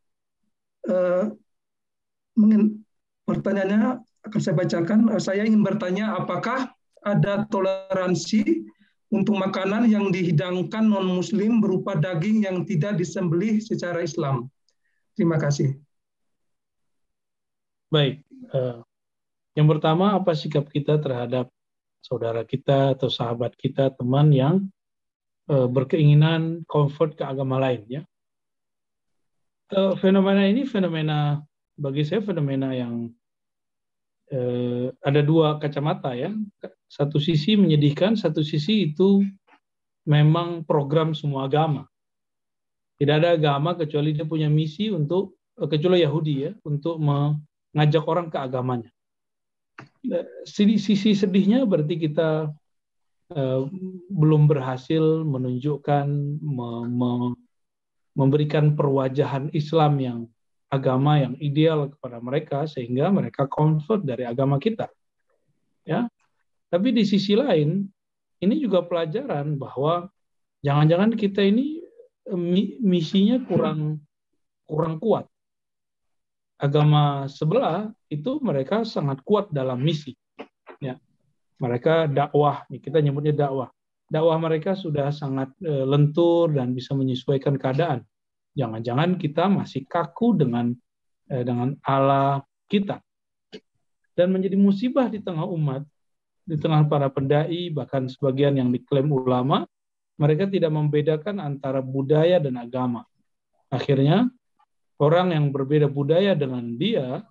pertanyaannya akan saya bacakan. Eh, saya ingin bertanya apakah ada toleransi untuk makanan yang dihidangkan non-muslim berupa daging yang tidak disembelih secara Islam. Terima kasih. Baik. Uh, yang pertama, apa sikap kita terhadap saudara kita atau sahabat kita, teman yang uh, berkeinginan convert ke agama lain, ya. Fenomena ini fenomena bagi saya fenomena yang eh, ada dua kacamata ya. Satu sisi menyedihkan, satu sisi itu memang program semua agama. Tidak ada agama kecuali dia punya misi untuk eh, kecuali Yahudi ya untuk mengajak orang ke agamanya. Sisi, sisi sedihnya berarti kita eh, belum berhasil menunjukkan me, me, memberikan perwajahan Islam yang agama yang ideal kepada mereka sehingga mereka convert dari agama kita. Ya. Tapi di sisi lain ini juga pelajaran bahwa jangan-jangan kita ini eh, misinya kurang kurang kuat. Agama sebelah itu mereka sangat kuat dalam misi. Ya. Mereka dakwah, kita nyebutnya dakwah. Dakwah mereka sudah sangat eh, lentur dan bisa menyesuaikan keadaan Jangan-jangan kita masih kaku dengan eh, dengan Allah kita. dan menjadi musibah di tengah umat, di tengah para pendai, bahkan sebagian yang diklaim ulama, mereka tidak membedakan antara budaya dan agama. Akhirnya, orang yang berbeda budaya dengan dia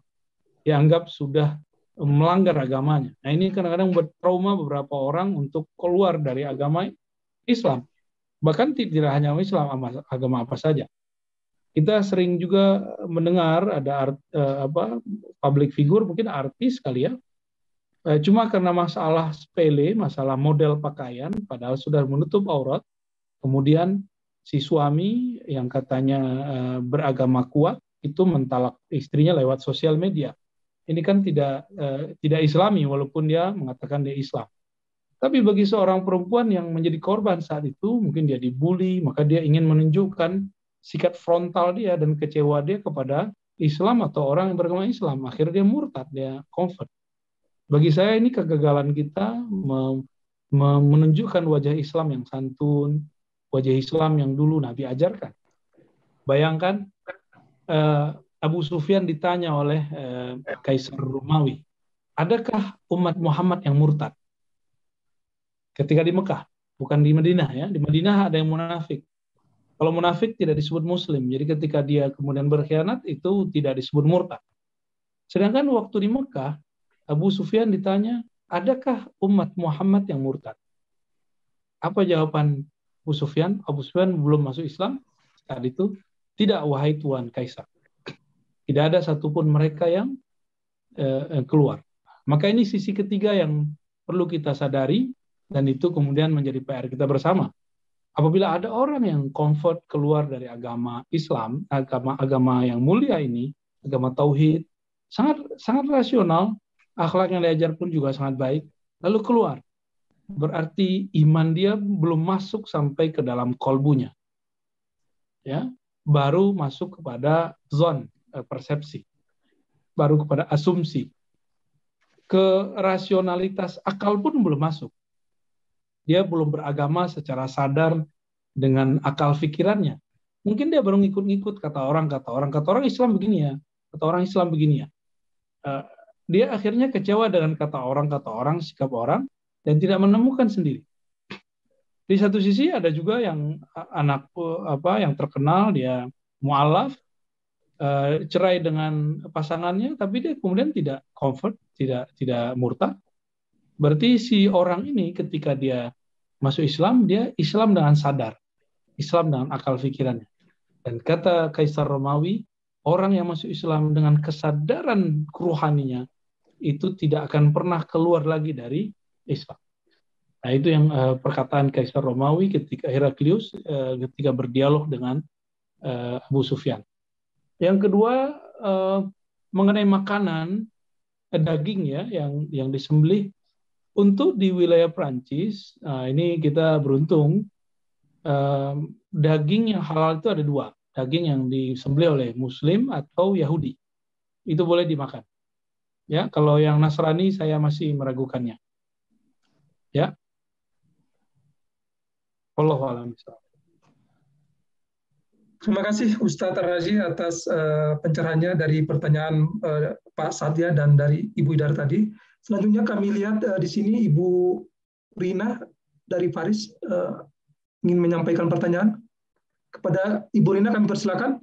dianggap sudah melanggar agamanya. Nah ini kadang-kadang membuat trauma beberapa orang untuk keluar dari agama Islam. Bahkan tidak hanya Islam, agama apa saja. Kita sering juga mendengar ada art, eh, apa public figure mungkin artis kali ya. Eh, cuma karena masalah sepele, masalah model pakaian padahal sudah menutup aurat, kemudian si suami yang katanya eh, beragama kuat itu mentalak istrinya lewat sosial media. Ini kan tidak tidak islami walaupun dia mengatakan dia Islam. Tapi bagi seorang perempuan yang menjadi korban saat itu, mungkin dia dibully, maka dia ingin menunjukkan sikap frontal dia dan kecewa dia kepada Islam atau orang yang beragama Islam. Akhirnya dia murtad, dia convert. Bagi saya ini kegagalan kita menunjukkan wajah Islam yang santun, wajah Islam yang dulu Nabi ajarkan. Bayangkan uh, Abu Sufyan ditanya oleh uh, Kaisar Romawi, adakah umat Muhammad yang murtad? Ketika di Mekah, bukan di Madinah ya. Di Madinah ada yang munafik. Kalau munafik tidak disebut muslim. Jadi ketika dia kemudian berkhianat itu tidak disebut murtad. Sedangkan waktu di Mekah, Abu Sufyan ditanya, adakah umat Muhammad yang murtad? Apa jawaban Abu Sufyan? Abu Sufyan belum masuk Islam saat itu. Tidak, wahai Tuan Kaisar. Tidak ada satupun mereka yang eh, keluar. Maka ini sisi ketiga yang perlu kita sadari dan itu kemudian menjadi PR kita bersama apabila ada orang yang comfort keluar dari agama Islam, agama-agama yang mulia ini, agama tauhid, sangat sangat rasional, akhlak yang diajar pun juga sangat baik, lalu keluar. Berarti iman dia belum masuk sampai ke dalam kolbunya. Ya, baru masuk kepada zon eh, persepsi. Baru kepada asumsi. Ke rasionalitas akal pun belum masuk dia belum beragama secara sadar dengan akal pikirannya. Mungkin dia baru ngikut-ngikut kata orang, kata orang, kata orang Islam begini ya, kata orang Islam begini ya. Uh, dia akhirnya kecewa dengan kata orang, kata orang, sikap orang, dan tidak menemukan sendiri. Di satu sisi ada juga yang anak apa yang terkenal dia mualaf cerai dengan pasangannya, tapi dia kemudian tidak comfort, tidak tidak murtad, Berarti si orang ini ketika dia masuk Islam, dia Islam dengan sadar. Islam dengan akal pikirannya. Dan kata Kaisar Romawi, orang yang masuk Islam dengan kesadaran keruhaninya itu tidak akan pernah keluar lagi dari Islam. Nah itu yang uh, perkataan Kaisar Romawi ketika Heraklius uh, ketika berdialog dengan uh, Abu Sufyan. Yang kedua uh, mengenai makanan daging ya yang yang disembelih untuk di wilayah Prancis, nah ini kita beruntung, eh, daging yang halal itu ada dua. Daging yang disembelih oleh Muslim atau Yahudi. Itu boleh dimakan. Ya, kalau yang Nasrani saya masih meragukannya. Ya. Allah alam. Terima kasih Ustadz Raji atas uh, pencerahannya dari pertanyaan uh, Pak Satya dan dari Ibu Idar tadi. Selanjutnya kami lihat uh, di sini Ibu Rina dari Paris uh, ingin menyampaikan pertanyaan. Kepada Ibu Rina kami persilakan.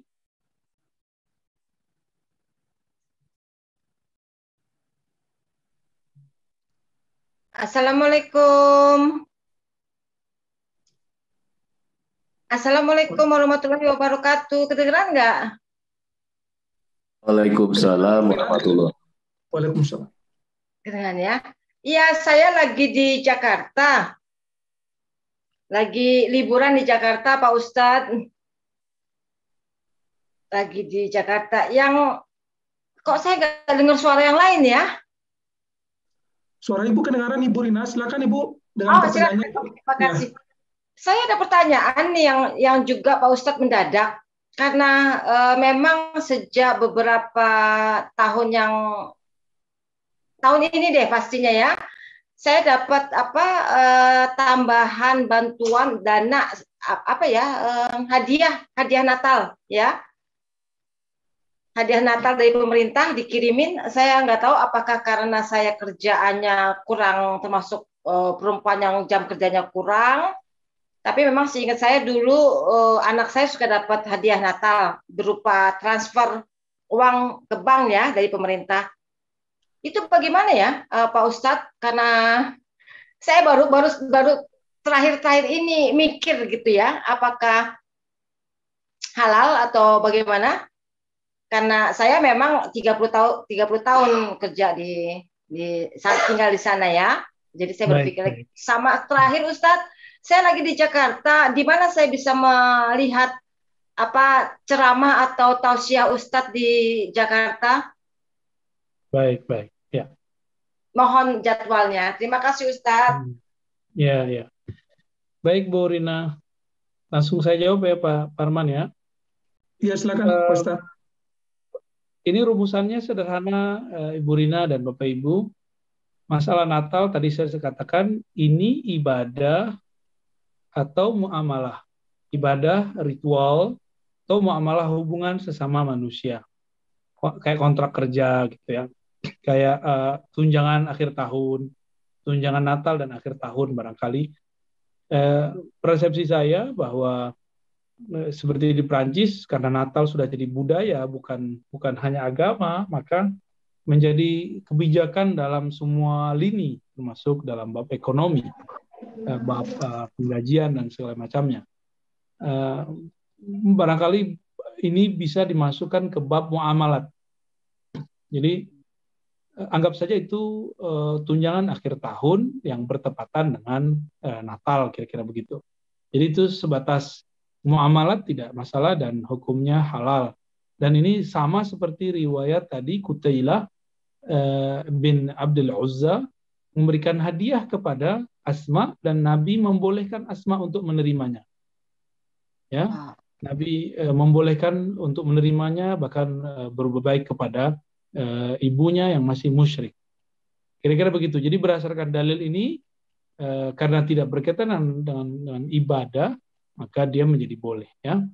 Assalamualaikum. Assalamualaikum warahmatullahi wabarakatuh. Kedengeran nggak? Waalaikumsalam warahmatullahi wabarakatuh. Kedengeran ya? Iya, saya lagi di Jakarta. Lagi liburan di Jakarta, Pak Ustadz. Lagi di Jakarta. Yang kok saya nggak dengar suara yang lain ya? Suara Ibu kedengaran Ibu Rina. Silakan Ibu dengan oh, pertanyaannya. Terima kasih. Ya. Saya ada pertanyaan nih yang yang juga Pak Ustadz mendadak karena e, memang sejak beberapa tahun yang tahun ini deh pastinya ya. Saya dapat apa eh, tambahan bantuan dana apa ya eh, hadiah hadiah Natal ya. hadiah Natal dari pemerintah dikirimin, saya nggak tahu apakah karena saya kerjaannya kurang termasuk uh, perempuan yang jam kerjanya kurang. Tapi memang seingat saya dulu uh, anak saya suka dapat hadiah Natal berupa transfer uang ke bank ya dari pemerintah. Itu bagaimana ya uh, Pak Ustadz? Karena saya baru baru baru terakhir-terakhir ini mikir gitu ya, apakah halal atau bagaimana? Karena saya memang 30 tahun 30 tahun kerja di di tinggal di sana ya. Jadi saya berpikir baik, baik. sama terakhir Ustadz, saya lagi di Jakarta, di mana saya bisa melihat apa ceramah atau tausiah Ustadz di Jakarta? Baik, baik. Ya. Mohon jadwalnya. Terima kasih Ustadz. Hmm. Ya, ya. Baik Bu Rina. Langsung saya jawab ya Pak Parman ya. Iya, silakan uh, Pak Ustadz. Ini rumusannya sederhana uh, Ibu Rina dan Bapak Ibu masalah Natal tadi saya katakan ini ibadah atau muamalah. Ibadah, ritual, atau muamalah hubungan sesama manusia. Kayak kontrak kerja gitu ya. Kayak uh, tunjangan akhir tahun, tunjangan Natal dan akhir tahun barangkali. Uh, persepsi saya bahwa uh, seperti di Prancis karena Natal sudah jadi budaya bukan bukan hanya agama, maka menjadi kebijakan dalam semua lini, termasuk dalam bab ekonomi, eh, bab uh, penggajian dan segala macamnya. Uh, barangkali ini bisa dimasukkan ke bab muamalat. Jadi anggap saja itu uh, tunjangan akhir tahun yang bertepatan dengan uh, Natal kira-kira begitu. Jadi itu sebatas muamalat tidak masalah dan hukumnya halal. Dan ini sama seperti riwayat tadi Kutailah uh, bin Abdul Uzza memberikan hadiah kepada Asma dan Nabi membolehkan Asma untuk menerimanya. Ya, ah. Nabi uh, membolehkan untuk menerimanya bahkan uh, berbuat baik kepada uh, ibunya yang masih musyrik. Kira-kira begitu. Jadi berdasarkan dalil ini uh, karena tidak berkaitan dengan, dengan, dengan ibadah maka dia menjadi boleh ya.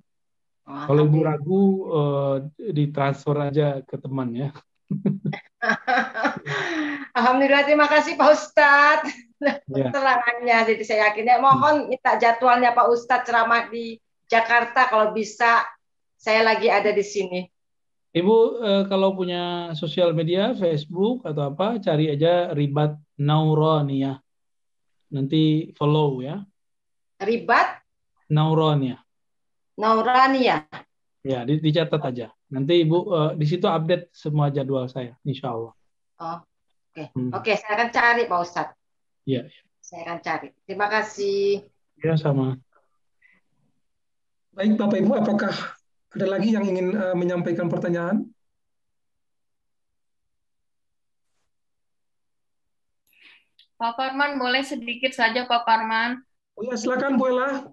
Kalau ibu ragu uh, ditransfer aja ke teman ya. Alhamdulillah terima kasih Pak Ustadz ya. terangannya. Jadi saya yakin ya mohon minta jadwalnya Pak Ustadz ceramah di Jakarta kalau bisa saya lagi ada di sini. Ibu eh, kalau punya sosial media Facebook atau apa cari aja Ribat Nauronia. Nanti follow ya. Ribat Nauronia. Naurania. Ya, dicatat aja. Nanti Ibu uh, di situ update semua jadwal saya, insya Allah. Oh, oke. Okay. Hmm. Oke, okay, saya akan cari Pak Ustadz. Iya. Ya. Saya akan cari. Terima kasih. Ya, sama. Baik, Bapak Ibu, apakah ada lagi yang ingin uh, menyampaikan pertanyaan? Pak Parman, boleh sedikit saja Pak Parman? Oh ya, silakan Bu Ella.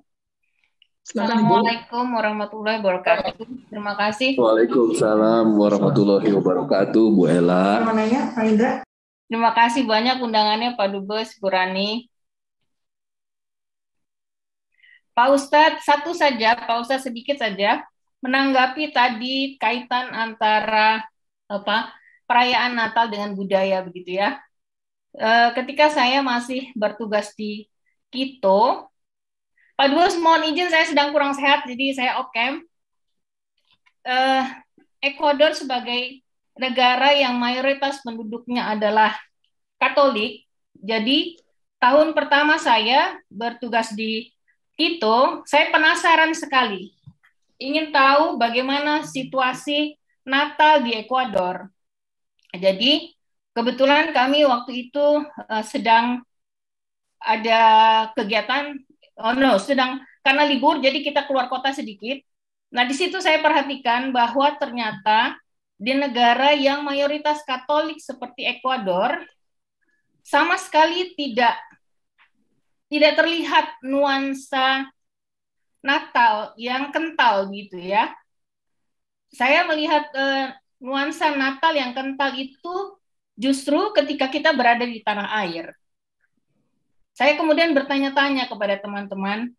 Assalamualaikum warahmatullahi wabarakatuh. Terima kasih. Waalaikumsalam warahmatullahi wabarakatuh, Bu Ella. Terima kasih banyak undangannya Pak Dubes, Bu Rani. Pak Ustadz, satu saja, Pak Ustadz sedikit saja, menanggapi tadi kaitan antara apa perayaan Natal dengan budaya begitu ya. E, ketika saya masih bertugas di Quito, Pak Dubes, mohon izin saya sedang kurang sehat, jadi saya off cam. Uh, Ekuador sebagai negara yang mayoritas penduduknya adalah Katolik, jadi tahun pertama saya bertugas di Quito, saya penasaran sekali. Ingin tahu bagaimana situasi Natal di Ekuador. Jadi, kebetulan kami waktu itu uh, sedang ada kegiatan oh no, sedang karena libur jadi kita keluar kota sedikit. Nah, di situ saya perhatikan bahwa ternyata di negara yang mayoritas Katolik seperti Ekuador sama sekali tidak tidak terlihat nuansa Natal yang kental gitu ya. Saya melihat uh, nuansa Natal yang kental itu justru ketika kita berada di tanah air. Saya kemudian bertanya-tanya kepada teman-teman.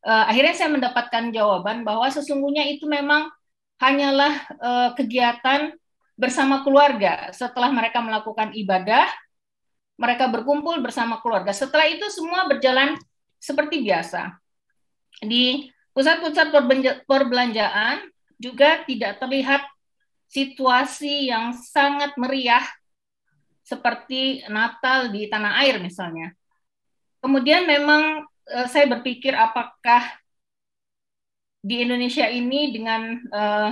Uh, akhirnya saya mendapatkan jawaban bahwa sesungguhnya itu memang hanyalah uh, kegiatan bersama keluarga. Setelah mereka melakukan ibadah, mereka berkumpul bersama keluarga. Setelah itu semua berjalan seperti biasa. Di pusat-pusat perbelanjaan juga tidak terlihat situasi yang sangat meriah seperti Natal di tanah air misalnya. Kemudian memang uh, saya berpikir apakah di Indonesia ini dengan uh,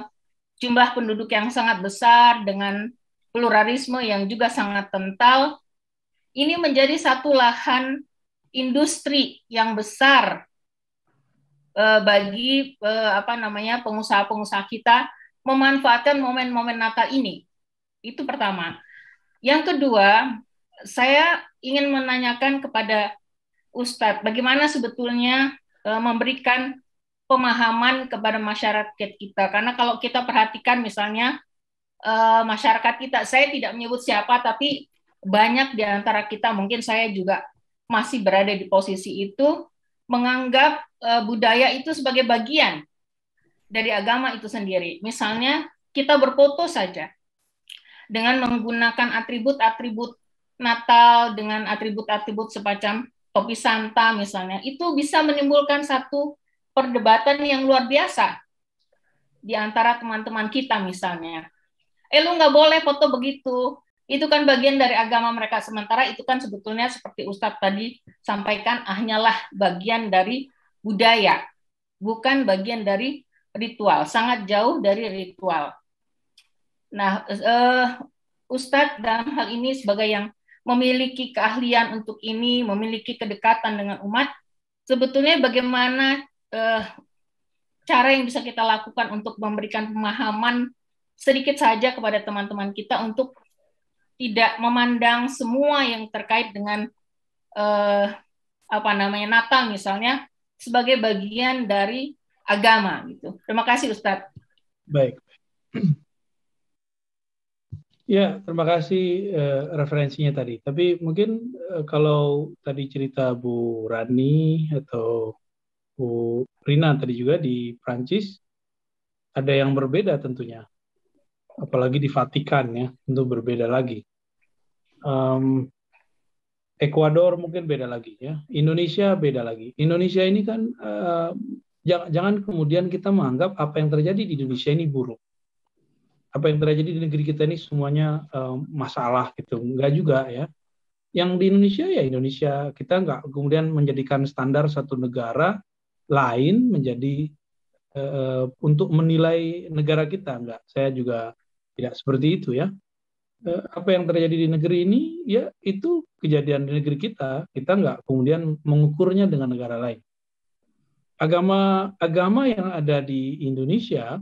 jumlah penduduk yang sangat besar dengan pluralisme yang juga sangat kental ini menjadi satu lahan industri yang besar uh, bagi uh, apa namanya pengusaha-pengusaha kita memanfaatkan momen-momen Natal ini. Itu pertama. Yang kedua, saya ingin menanyakan kepada Ustadz, bagaimana sebetulnya e, memberikan pemahaman kepada masyarakat kita? Karena kalau kita perhatikan misalnya e, masyarakat kita, saya tidak menyebut siapa, tapi banyak di antara kita, mungkin saya juga masih berada di posisi itu, menganggap budaya itu sebagai bagian dari agama itu sendiri. Misalnya kita berfoto saja, dengan menggunakan atribut-atribut Natal dengan atribut-atribut semacam topi Santa misalnya, itu bisa menimbulkan satu perdebatan yang luar biasa di antara teman-teman kita misalnya. Eh lu nggak boleh foto begitu, itu kan bagian dari agama mereka. Sementara itu kan sebetulnya seperti Ustadz tadi sampaikan, hanyalah bagian dari budaya, bukan bagian dari ritual, sangat jauh dari ritual. Nah, uh, Ustadz dalam hal ini sebagai yang memiliki keahlian untuk ini, memiliki kedekatan dengan umat, sebetulnya bagaimana uh, cara yang bisa kita lakukan untuk memberikan pemahaman sedikit saja kepada teman-teman kita untuk tidak memandang semua yang terkait dengan uh, apa namanya Natal misalnya sebagai bagian dari agama gitu. Terima kasih Ustadz. Baik. Ya, terima kasih uh, referensinya tadi. Tapi mungkin uh, kalau tadi cerita Bu Rani atau Bu Rina tadi juga di Prancis, ada yang berbeda tentunya. Apalagi di Vatikan ya, tentu berbeda lagi. Um, Ekuador mungkin beda lagi ya. Indonesia beda lagi. Indonesia ini kan uh, jangan, jangan kemudian kita menganggap apa yang terjadi di Indonesia ini buruk. Apa yang terjadi di negeri kita ini semuanya uh, masalah gitu. Enggak juga ya. Yang di Indonesia ya Indonesia. Kita enggak kemudian menjadikan standar satu negara lain menjadi uh, untuk menilai negara kita. Enggak saya juga tidak seperti itu ya apa yang terjadi di negeri ini ya itu kejadian di negeri kita. Kita enggak kemudian mengukurnya dengan negara lain. Agama agama yang ada di Indonesia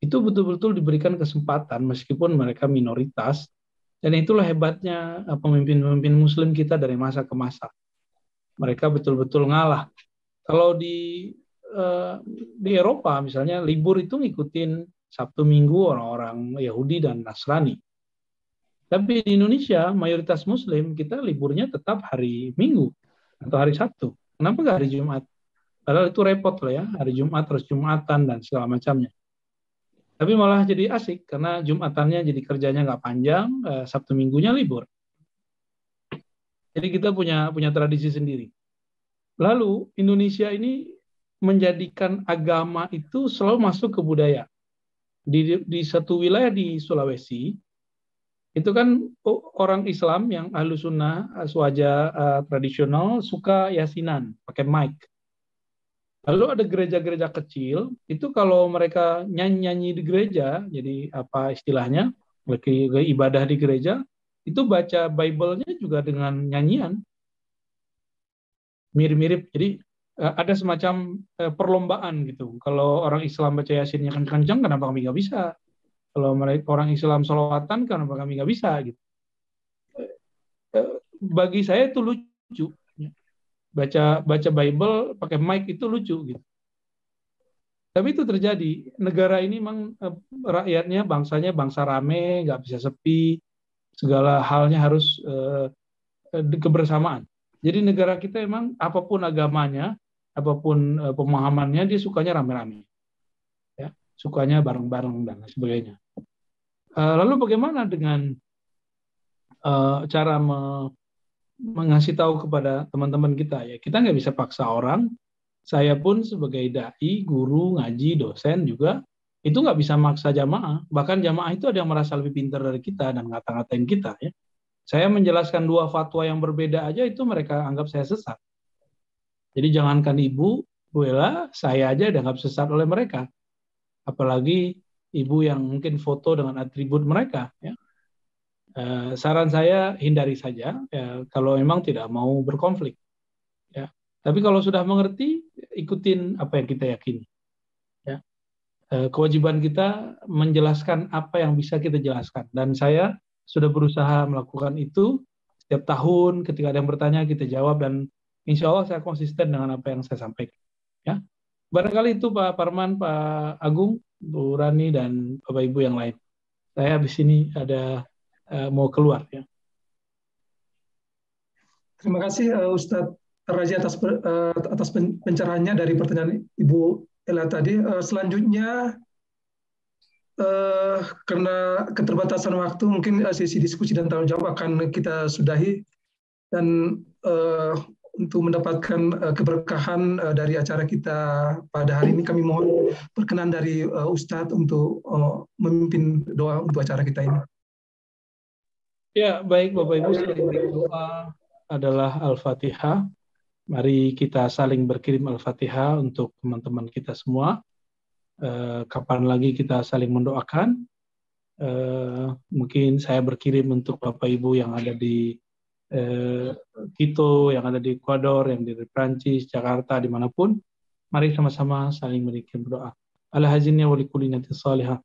itu betul-betul diberikan kesempatan meskipun mereka minoritas. Dan itulah hebatnya eh, pemimpin-pemimpin muslim kita dari masa ke masa. Mereka betul-betul ngalah. Kalau di uh, di Eropa misalnya libur itu ngikutin Sabtu Minggu orang-orang Yahudi dan Nasrani tapi di Indonesia mayoritas muslim kita liburnya tetap hari Minggu atau hari Sabtu kenapa nggak hari Jumat padahal itu repot loh ya hari Jumat terus Jumatan dan segala macamnya tapi malah jadi asik karena Jumatannya jadi kerjanya nggak panjang, eh, Sabtu Minggunya libur. Jadi kita punya punya tradisi sendiri. Lalu Indonesia ini menjadikan agama itu selalu masuk ke budaya. Di, di satu wilayah di Sulawesi, itu kan orang Islam yang ahlu sunnah, aswaja uh, tradisional suka yasinan, pakai mic. Lalu ada gereja-gereja kecil, itu kalau mereka nyanyi-nyanyi di gereja, jadi apa istilahnya, lagi ibadah di gereja, itu baca Bible-nya juga dengan nyanyian. Mirip-mirip, jadi eh, ada semacam eh, perlombaan gitu. Kalau orang Islam baca Yasinnya kencang, kenapa kami nggak bisa? Kalau mereka orang Islam solawatan, kenapa kami nggak bisa? Gitu. Eh, bagi saya itu lucu baca baca Bible pakai mic itu lucu gitu. Tapi itu terjadi. Negara ini memang eh, rakyatnya, bangsanya bangsa rame, nggak bisa sepi, segala halnya harus eh, kebersamaan. Jadi negara kita emang apa pun agamanya, apa pun eh, pemahamannya, dia sukanya rame-rame. Ya. sukanya bareng-bareng dan sebagainya. Uh, lalu bagaimana dengan uh, cara me mengasih tahu kepada teman-teman kita ya kita nggak bisa paksa orang. Saya pun sebagai dai, guru, ngaji, dosen juga itu nggak bisa maksa jamaah. Bahkan jamaah itu ada yang merasa lebih pintar dari kita dan ngata-ngatain kita ya. Saya menjelaskan dua fatwa yang berbeda aja itu mereka anggap saya sesat. Jadi jangankan ibu, Bu Ella, saya aja dianggap sesat oleh mereka. Apalagi ibu yang mungkin foto dengan atribut mereka. Ya. Eh, saran saya hindari saja ya, kalau memang tidak mau berkonflik. Ya. Tapi kalau sudah mengerti, ikutin apa yang kita yakini. Ya. Eh, kewajiban kita menjelaskan apa yang bisa kita jelaskan. Dan saya sudah berusaha melakukan itu setiap tahun ketika ada yang bertanya kita jawab dan insya Allah saya konsisten dengan apa yang saya sampaikan. Ya, barangkali itu Pak Parman, Pak Agung, Bu Rani dan Bapak Ibu yang lain. Saya habis ini ada uh, mau keluar ya. Terima kasih uh, Ustadz Raja atas uh, atas pencerahannya dari pertanyaan Ibu Ella tadi. Uh, selanjutnya uh, karena keterbatasan waktu mungkin uh, sesi diskusi dan tanggung jawab akan kita sudahi dan uh, untuk mendapatkan uh, keberkahan uh, dari acara kita pada hari ini kami mohon perkenan dari uh, Ustadz untuk memimpin doa untuk acara kita ini. Ya, baik Bapak Ibu, doa adalah Al-Fatihah. Mari kita saling berkirim Al-Fatihah untuk teman-teman kita semua eh, kapan lagi kita saling mendoakan. Eh, mungkin saya berkirim untuk Bapak Ibu yang ada di eh, Quito, yang ada di Ecuador, yang di Prancis, Jakarta, di mana pun. Mari sama-sama saling berkirim doa. Al-hazinnya wa likulli salihah.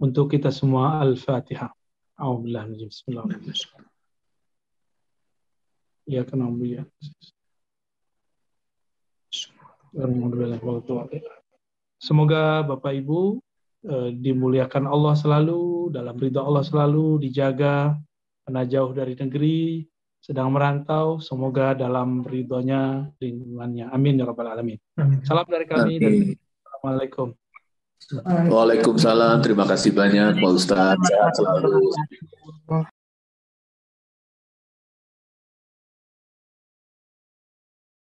Untuk kita semua Al-Fatihah. A'udzubillah Bismillahirrahmanirrahim. Ya kenal ya. Semoga Bapak Ibu eh, dimuliakan Allah selalu, dalam ridha Allah selalu, dijaga, karena jauh dari negeri, sedang merantau, semoga dalam ridhonya, lingkungannya. Amin ya Rabbal Alamin. Amin. Salam dari kami dan Assalamualaikum. Waalaikumsalam. Terima kasih banyak Pak Ustadz. Sehat selalu.